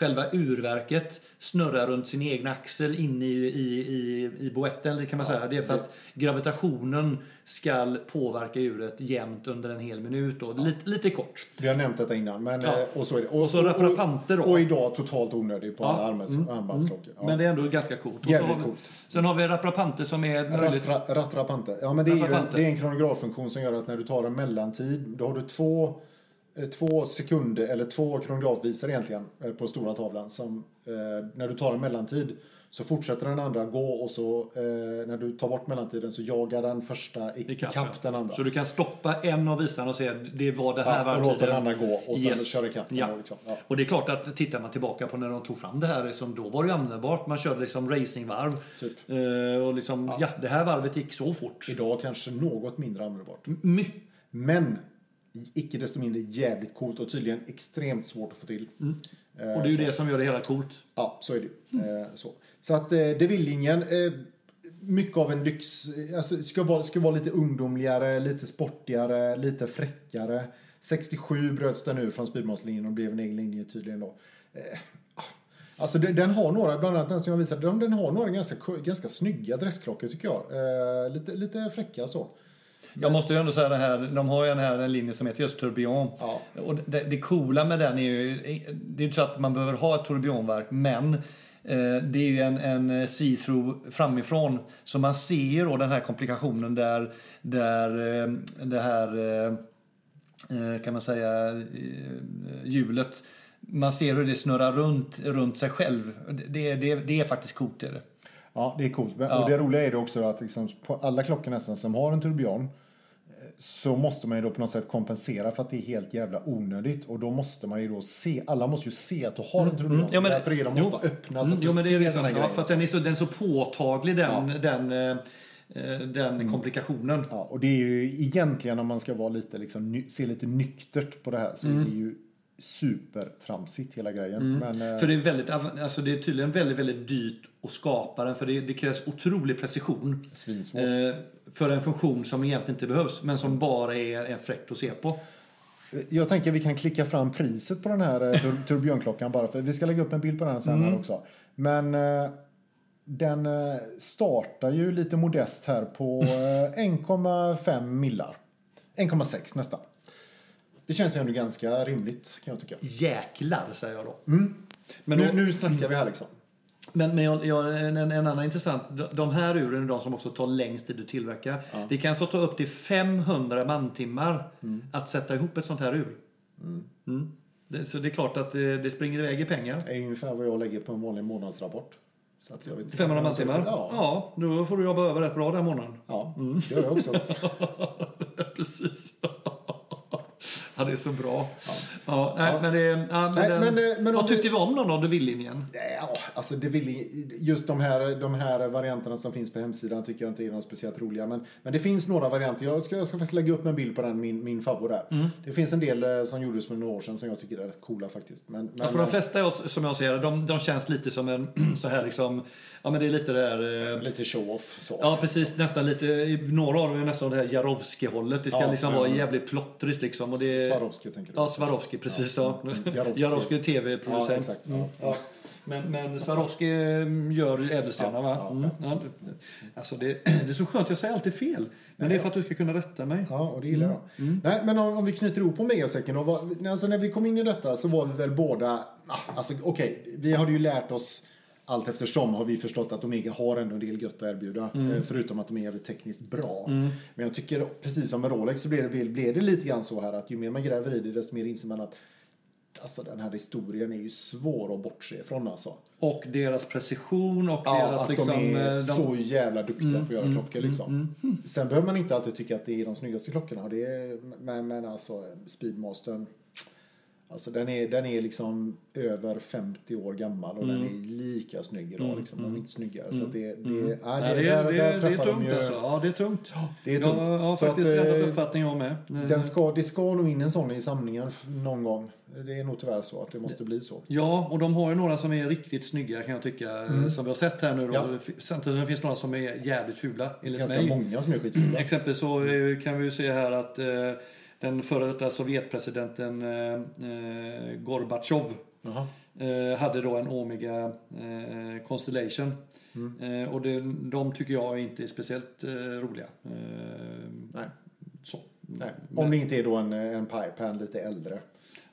[SPEAKER 1] själva urverket snurrar runt sin egen axel inne i, i, i, i boetten kan man säga. Det är för att gravitationen ska påverka djuret jämnt under en hel minut. Då. Lite, lite kort.
[SPEAKER 2] Vi har nämnt detta innan. Men,
[SPEAKER 1] Ja.
[SPEAKER 2] eh, och så är det.
[SPEAKER 1] Och så Rappapanter då.
[SPEAKER 2] Och idag totalt onödig på
[SPEAKER 1] Ja.
[SPEAKER 2] alla armbands, armbandsklockor. Ja.
[SPEAKER 1] Men det är ändå ganska coolt. Och
[SPEAKER 2] Jävligt
[SPEAKER 1] har vi,
[SPEAKER 2] coolt.
[SPEAKER 1] Sen har vi Rappapanter som är
[SPEAKER 2] Rattrapante. Ja, men det är, ju det är en kronograffunktion som gör att när du tar en mellantid, då har du två, två sekunder, eller två kronografvisare egentligen, eh, på stora tavlan. Som, eh, när du tar en mellantid så fortsätter den andra gå och så eh, när du tar bort mellantiden så jagar den första i-
[SPEAKER 1] ikapp, ja.
[SPEAKER 2] den andra.
[SPEAKER 1] Så du kan stoppa en av visarna och säga det var det här
[SPEAKER 2] Ja, och
[SPEAKER 1] var
[SPEAKER 2] låter den andra gå och sen
[SPEAKER 1] Yes.
[SPEAKER 2] kör ikapp den.
[SPEAKER 1] Ja.
[SPEAKER 2] och Liksom. Ja.
[SPEAKER 1] Och det är klart att tittar man tillbaka på när de tog fram det här, som då var det ju användbart. Man körde liksom racingvarv.
[SPEAKER 2] Typ.
[SPEAKER 1] Eh, och liksom, ja. det här varvet gick så fort.
[SPEAKER 2] Idag kanske något mindre användbart.
[SPEAKER 1] My-
[SPEAKER 2] Men icke desto mindre jävligt coolt och tydligen extremt svårt att få till. Eh,
[SPEAKER 1] och det är ju det som gör det hela coolt.
[SPEAKER 2] Ja, så är det ju. Eh, så. så att eh, DeVille-linjen, eh, mycket av en lyx, alltså ska vara, ska vara lite ungdomligare, lite sportigare, lite fräckare. 67 bröts den ur från Speedmaster-linjen och blev en egen linje tydligen då. Ah. Alltså den, har några, bland annat den som jag visade, den, har några ganska, ganska snygga dressklockor tycker jag. Lite, lite fräcka så.
[SPEAKER 1] Jag måste ju ändå säga det här, de har ju den här en linje som heter just Tourbillon.
[SPEAKER 2] Ja.
[SPEAKER 1] Och det, det coola med den är ju, det är ju så att man behöver ha ett tourbillonverk, men eh, det är ju en, en see-through framifrån. Så man ser ju då den här komplikationen där, där eh, det här, eh, eh, kan man säga, eh, hjulet, man ser hur det snurrar runt, runt sig själv. Det, det, det är faktiskt coolt. Är det.
[SPEAKER 2] Ja, det är coolt.
[SPEAKER 1] Ja.
[SPEAKER 2] Och det roliga är det också att liksom, på alla klockor nästan som har en tourbillon eh, så måste man ju då på något sätt kompensera för att det är helt jävla onödigt. Och då måste man ju då se, alla måste ju se att du har en tourbillon.
[SPEAKER 1] Ja, men-
[SPEAKER 2] därför är de ofta öppna så
[SPEAKER 1] Mm,
[SPEAKER 2] att du
[SPEAKER 1] jo, men det är
[SPEAKER 2] ser den här
[SPEAKER 1] ja, för att den är så, den är så påtaglig den, den, eh, den
[SPEAKER 2] Mm.
[SPEAKER 1] komplikationen.
[SPEAKER 2] Ja, och det är ju egentligen om man ska vara lite, liksom, se lite nyktert på det här så är det ju supertramsigt hela grejen. Men, eh,
[SPEAKER 1] Mm. För det är, väldigt, alltså det är tydligen väldigt, väldigt dyrt att skapa den. För det, det krävs otrolig precision.
[SPEAKER 2] Svinsvårt.
[SPEAKER 1] Eh, för en funktion som egentligen inte behövs. Men som bara är, är fräckt att se på.
[SPEAKER 2] Jag tänker vi kan klicka fram priset på den här eh, tur- *laughs* tourbillonklockan bara för vi ska lägga upp en bild på den sen
[SPEAKER 1] Mm.
[SPEAKER 2] här också. Men eh, den eh, startar ju lite modest här på eh, *laughs* 1,5 millar. 1,6 nästan. Det känns ju ändå ganska rimligt kan jag tycka.
[SPEAKER 1] Jäklar, säger jag då.
[SPEAKER 2] Men
[SPEAKER 1] Men,
[SPEAKER 2] nu,
[SPEAKER 1] då,
[SPEAKER 2] nu snackar vi här liksom.
[SPEAKER 1] men, men jag, jag, en, en annan intressant. de- här uren är de som också tar längst tid att tillverka. Det kan så ta upp till 500 mantimmar att sätta ihop ett sånt här ur. Mm. Det, så det är klart att det, det springer iväg i pengar.
[SPEAKER 2] Det är ungefär vad jag lägger på en vanlig månadsrapport. Så att jag vet inte
[SPEAKER 1] 500
[SPEAKER 2] vad jag ska-
[SPEAKER 1] mantimmar?
[SPEAKER 2] Ja,
[SPEAKER 1] ja, då får du jobba över rätt bra den månaden.
[SPEAKER 2] ja det gör jag också. *laughs*
[SPEAKER 1] Precis. Ja, det är så bra. Ja. nej, men det, ja, men
[SPEAKER 2] Nej, men, eh, men
[SPEAKER 1] vad tyckte vi om då, DeVille-linjen?
[SPEAKER 2] Ja, alltså det vill, just de här, de här varianterna som finns på hemsidan tycker jag inte är något speciellt roliga. Men, men det finns några varianter. Jag ska, jag ska faktiskt lägga upp en bild på den, min, min favorit där.
[SPEAKER 1] Mm.
[SPEAKER 2] Det finns en del eh, som gjordes för några år sedan som jag tycker är rätt coola faktiskt. Men, men,
[SPEAKER 1] Ja, för de flesta som jag ser de, de känns lite som en *clears throat* så här liksom, ja men det är lite det där, eh,
[SPEAKER 2] lite show-off så.
[SPEAKER 1] ja precis nästan lite, några av dem är nästan det här Jarovski-hållet. Det ska
[SPEAKER 2] Ja,
[SPEAKER 1] liksom
[SPEAKER 2] ja,
[SPEAKER 1] vara
[SPEAKER 2] ja.
[SPEAKER 1] jävligt plottrigt liksom. Och det,
[SPEAKER 2] Swarovski tänker du?
[SPEAKER 1] Ja, Swarovski, precis så.
[SPEAKER 2] Jarovski.
[SPEAKER 1] Jarovski
[SPEAKER 2] Ja,
[SPEAKER 1] tv-producent.
[SPEAKER 2] exakt. Ja.
[SPEAKER 1] Mm, ja. Men, men Swarovski gör ädelstenar va?
[SPEAKER 2] Ja,
[SPEAKER 1] Mm, ja. Alltså det, *clears throat* det är så skönt, jag säger alltid fel. Men det är för att du ska kunna rätta mig.
[SPEAKER 2] Ja, och det gillar
[SPEAKER 1] Mm.
[SPEAKER 2] jag. Nej, men om, om vi knyter ihop på megasäcken då. Vad, alltså när vi kom in i detta så var vi väl båda, ah, alltså okej, vi hade ju lärt oss allt eftersom har vi förstått att Omega har ändå en del gött att erbjuda.
[SPEAKER 1] Mm.
[SPEAKER 2] eh, Förutom att de är tekniskt bra. Men jag tycker, precis som med Rolex, så blev det, blev det lite grann så här att ju mer man gräver i det, desto mer inser man att Alltså den här historien är ju svår att bortse ifrån alltså.
[SPEAKER 1] Och deras precision och
[SPEAKER 2] Ja,
[SPEAKER 1] deras
[SPEAKER 2] att
[SPEAKER 1] liksom...
[SPEAKER 2] de är
[SPEAKER 1] eh, de,
[SPEAKER 2] så jävla duktiga på att göra klockor liksom. Sen behöver man inte alltid tycka att det är de snyggaste klockorna. Det är, men, men alltså Speedmastern. Alltså den är, den är liksom över 50 år gammal och den är lika snygg idag. Liksom. De är inte snyggare. Så det, det, ja,
[SPEAKER 1] Nej,
[SPEAKER 2] det,
[SPEAKER 1] det,
[SPEAKER 2] där,
[SPEAKER 1] det,
[SPEAKER 2] där
[SPEAKER 1] det är tungt
[SPEAKER 2] ju.
[SPEAKER 1] alltså. Ja, det är tungt.
[SPEAKER 2] Det är tungt.
[SPEAKER 1] Jag har
[SPEAKER 2] Så
[SPEAKER 1] faktiskt
[SPEAKER 2] att, eh,
[SPEAKER 1] ändrat uppfattning om med.
[SPEAKER 2] Den ska, det ska nog in en sån i samlingen någon gång. Det är nog tyvärr så att det måste bli så.
[SPEAKER 1] Ja, och de har ju några som är riktigt snygga kan jag tycka. eh, Som vi har sett här nu. Då.
[SPEAKER 2] Ja.
[SPEAKER 1] Samtidigt som det finns några som är jävligt fula,
[SPEAKER 2] Det är
[SPEAKER 1] enligt
[SPEAKER 2] ganska
[SPEAKER 1] mig.
[SPEAKER 2] många som är skitfula.
[SPEAKER 1] Exempelvis så eh, kan vi ju se här att eh, den före detta Sovjetpresidenten eh, eh, Gorbatjov. Eh, hade då en Omega eh, Constellation.
[SPEAKER 2] Mm.
[SPEAKER 1] Eh, och det, de tycker jag inte är speciellt eh, roliga. Eh,
[SPEAKER 2] Nej.
[SPEAKER 1] så.
[SPEAKER 2] Nej. Om det inte är då en, en pipan lite äldre.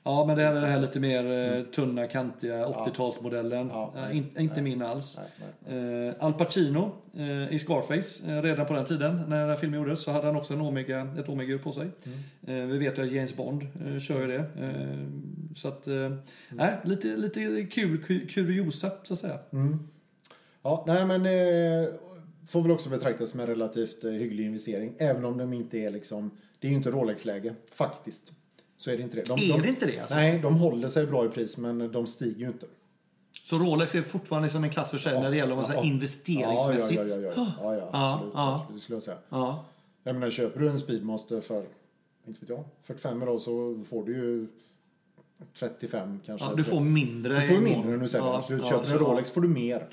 [SPEAKER 1] Ja, men det är den här lite mer eh, tunna, kantiga 80-talsmodellen.
[SPEAKER 2] Mm. Ja,
[SPEAKER 1] Ja,
[SPEAKER 2] nej,
[SPEAKER 1] in, inte min alls.
[SPEAKER 2] Nej, nej.
[SPEAKER 1] Eh, Al Pacino eh, i Scarface, eh, redan på den tiden när den här filmen gjordes, så hade han också en Omega, ett Omega-ur på sig.
[SPEAKER 2] Mm.
[SPEAKER 1] Eh, vi vet ju att James Bond eh, kör ju det. Eh, så att, eh, nej, lite, lite kul ku- kuriosa, så att säga.
[SPEAKER 2] Mm. Ja, nej men eh, får väl också betraktas som en relativt eh, hygglig investering. Även om de inte är liksom, det är ju inte Rolex-läge, faktiskt. Så är det inte det. De,
[SPEAKER 1] Är
[SPEAKER 2] de,
[SPEAKER 1] det inte det alltså?
[SPEAKER 2] Nej, de håller sig bra i pris men de stiger ju inte.
[SPEAKER 1] Så Rolex är fortfarande som en klass för sig när det gäller vad
[SPEAKER 2] Ja.
[SPEAKER 1] investeringsmässigt?
[SPEAKER 2] Ja, ja, ja, ja, ja, ja,
[SPEAKER 1] Ja,
[SPEAKER 2] absolut.
[SPEAKER 1] ja.
[SPEAKER 2] absolut. Det skulle jag säga.
[SPEAKER 1] Ja.
[SPEAKER 2] Jag menar, köper du en Speedmaster för, inte vet jag, 45 idag så får du ju 35 kanske.
[SPEAKER 1] Ja, du får mindre.
[SPEAKER 2] Du får mindre än du säljer.
[SPEAKER 1] Ja,
[SPEAKER 2] absolut.
[SPEAKER 1] ja,
[SPEAKER 2] Köper du en Rolex får du mer.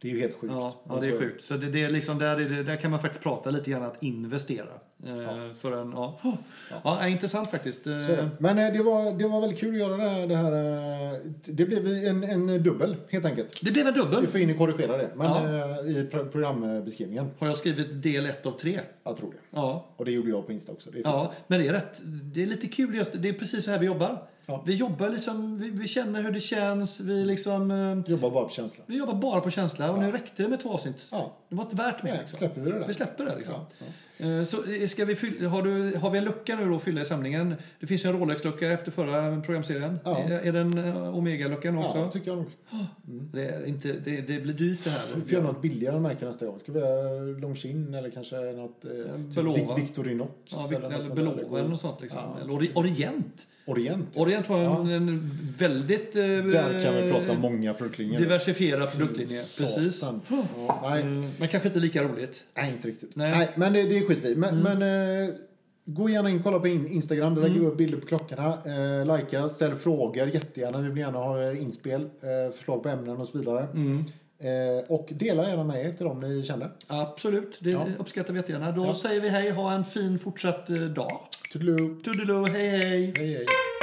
[SPEAKER 1] Ja,
[SPEAKER 2] Det är ju helt sjukt.
[SPEAKER 1] ja, ja, det
[SPEAKER 2] Alltså,
[SPEAKER 1] är sjukt. Så det, det är liksom där, är det, där kan man faktiskt prata lite grann att investera. Eh, För en, ja. Ja. Ja, intressant faktiskt. Eh,
[SPEAKER 2] Så. Men eh, det var, det var väldigt kul att göra det här. Det, här, det blev en, en dubbel helt enkelt.
[SPEAKER 1] Det blev en dubbel.
[SPEAKER 2] Vi får in och korrigera det. Men
[SPEAKER 1] Ja.
[SPEAKER 2] i pro- programbeskrivningen.
[SPEAKER 1] Har jag skrivit del 1 av 3?
[SPEAKER 2] Jag tror det.
[SPEAKER 1] Ja.
[SPEAKER 2] Och det gjorde jag på Insta också. Det
[SPEAKER 1] Ja, men det är rätt. Det är lite kul just Det är precis så här vi jobbar.
[SPEAKER 2] Ja.
[SPEAKER 1] Vi jobbar liksom, vi, vi känner hur det känns. Vi liksom, eh,
[SPEAKER 2] Jobbar bara på känsla.
[SPEAKER 1] vi jobbar bara på känsla och nu räckte det med två avsnitt.
[SPEAKER 2] Ja.
[SPEAKER 1] Det var inte värt mer liksom.
[SPEAKER 2] släpper vi det där.
[SPEAKER 1] Vi släpper det liksom.
[SPEAKER 2] Ja, ja.
[SPEAKER 1] Eh, Så eh, ska vi fylla, har, du, har vi en lucka nu då att fylla i samlingen? Det finns ju en Rolex-lucka efter förra programserien.
[SPEAKER 2] Ja.
[SPEAKER 1] Är, är det en eh, Omega-lucka nu också?
[SPEAKER 2] Ja, tycker jag nog.
[SPEAKER 1] Det, är inte, det, det blir dyrt det här.
[SPEAKER 2] Vi får göra något billigare märke nästa gång. Ska vi göra Longchin eller kanske något... Eh,
[SPEAKER 1] Belova.
[SPEAKER 2] Vic- Victorinox?
[SPEAKER 1] Ja, Vic-
[SPEAKER 2] något
[SPEAKER 1] eller
[SPEAKER 2] där.
[SPEAKER 1] Belova eller något sånt. Liksom.
[SPEAKER 2] Ja,
[SPEAKER 1] eller Ori- Orient.
[SPEAKER 2] Orient.
[SPEAKER 1] Orient har en, en väldigt eh,
[SPEAKER 2] Där kan vi prata många produktlinjer.
[SPEAKER 1] diversifierad produktlinje. Precis.
[SPEAKER 2] Ja, nej,
[SPEAKER 1] Eh, Men kanske inte lika roligt.
[SPEAKER 2] nej, inte riktigt.
[SPEAKER 1] Nej. Mm.
[SPEAKER 2] Nej, men det, det är skit vi. Men, men eh, gå gärna in och kolla på in, Instagram. Där lägger vi upp bilder på klockorna. Eh, likea, ställ frågor jättegärna. Vi vill gärna ha eh, inspel, eh, förslag på ämnen och så vidare.
[SPEAKER 1] Mm.
[SPEAKER 2] Eh, och dela gärna med er till dem ni känner.
[SPEAKER 1] Absolut, det
[SPEAKER 2] Ja.
[SPEAKER 1] uppskattar vi jättegärna. Då
[SPEAKER 2] Ja.
[SPEAKER 1] säger vi hej, ha en fin fortsatt eh, dag.
[SPEAKER 2] Toodaloo.
[SPEAKER 1] Toodaloo, hej hej!
[SPEAKER 2] Hej hej.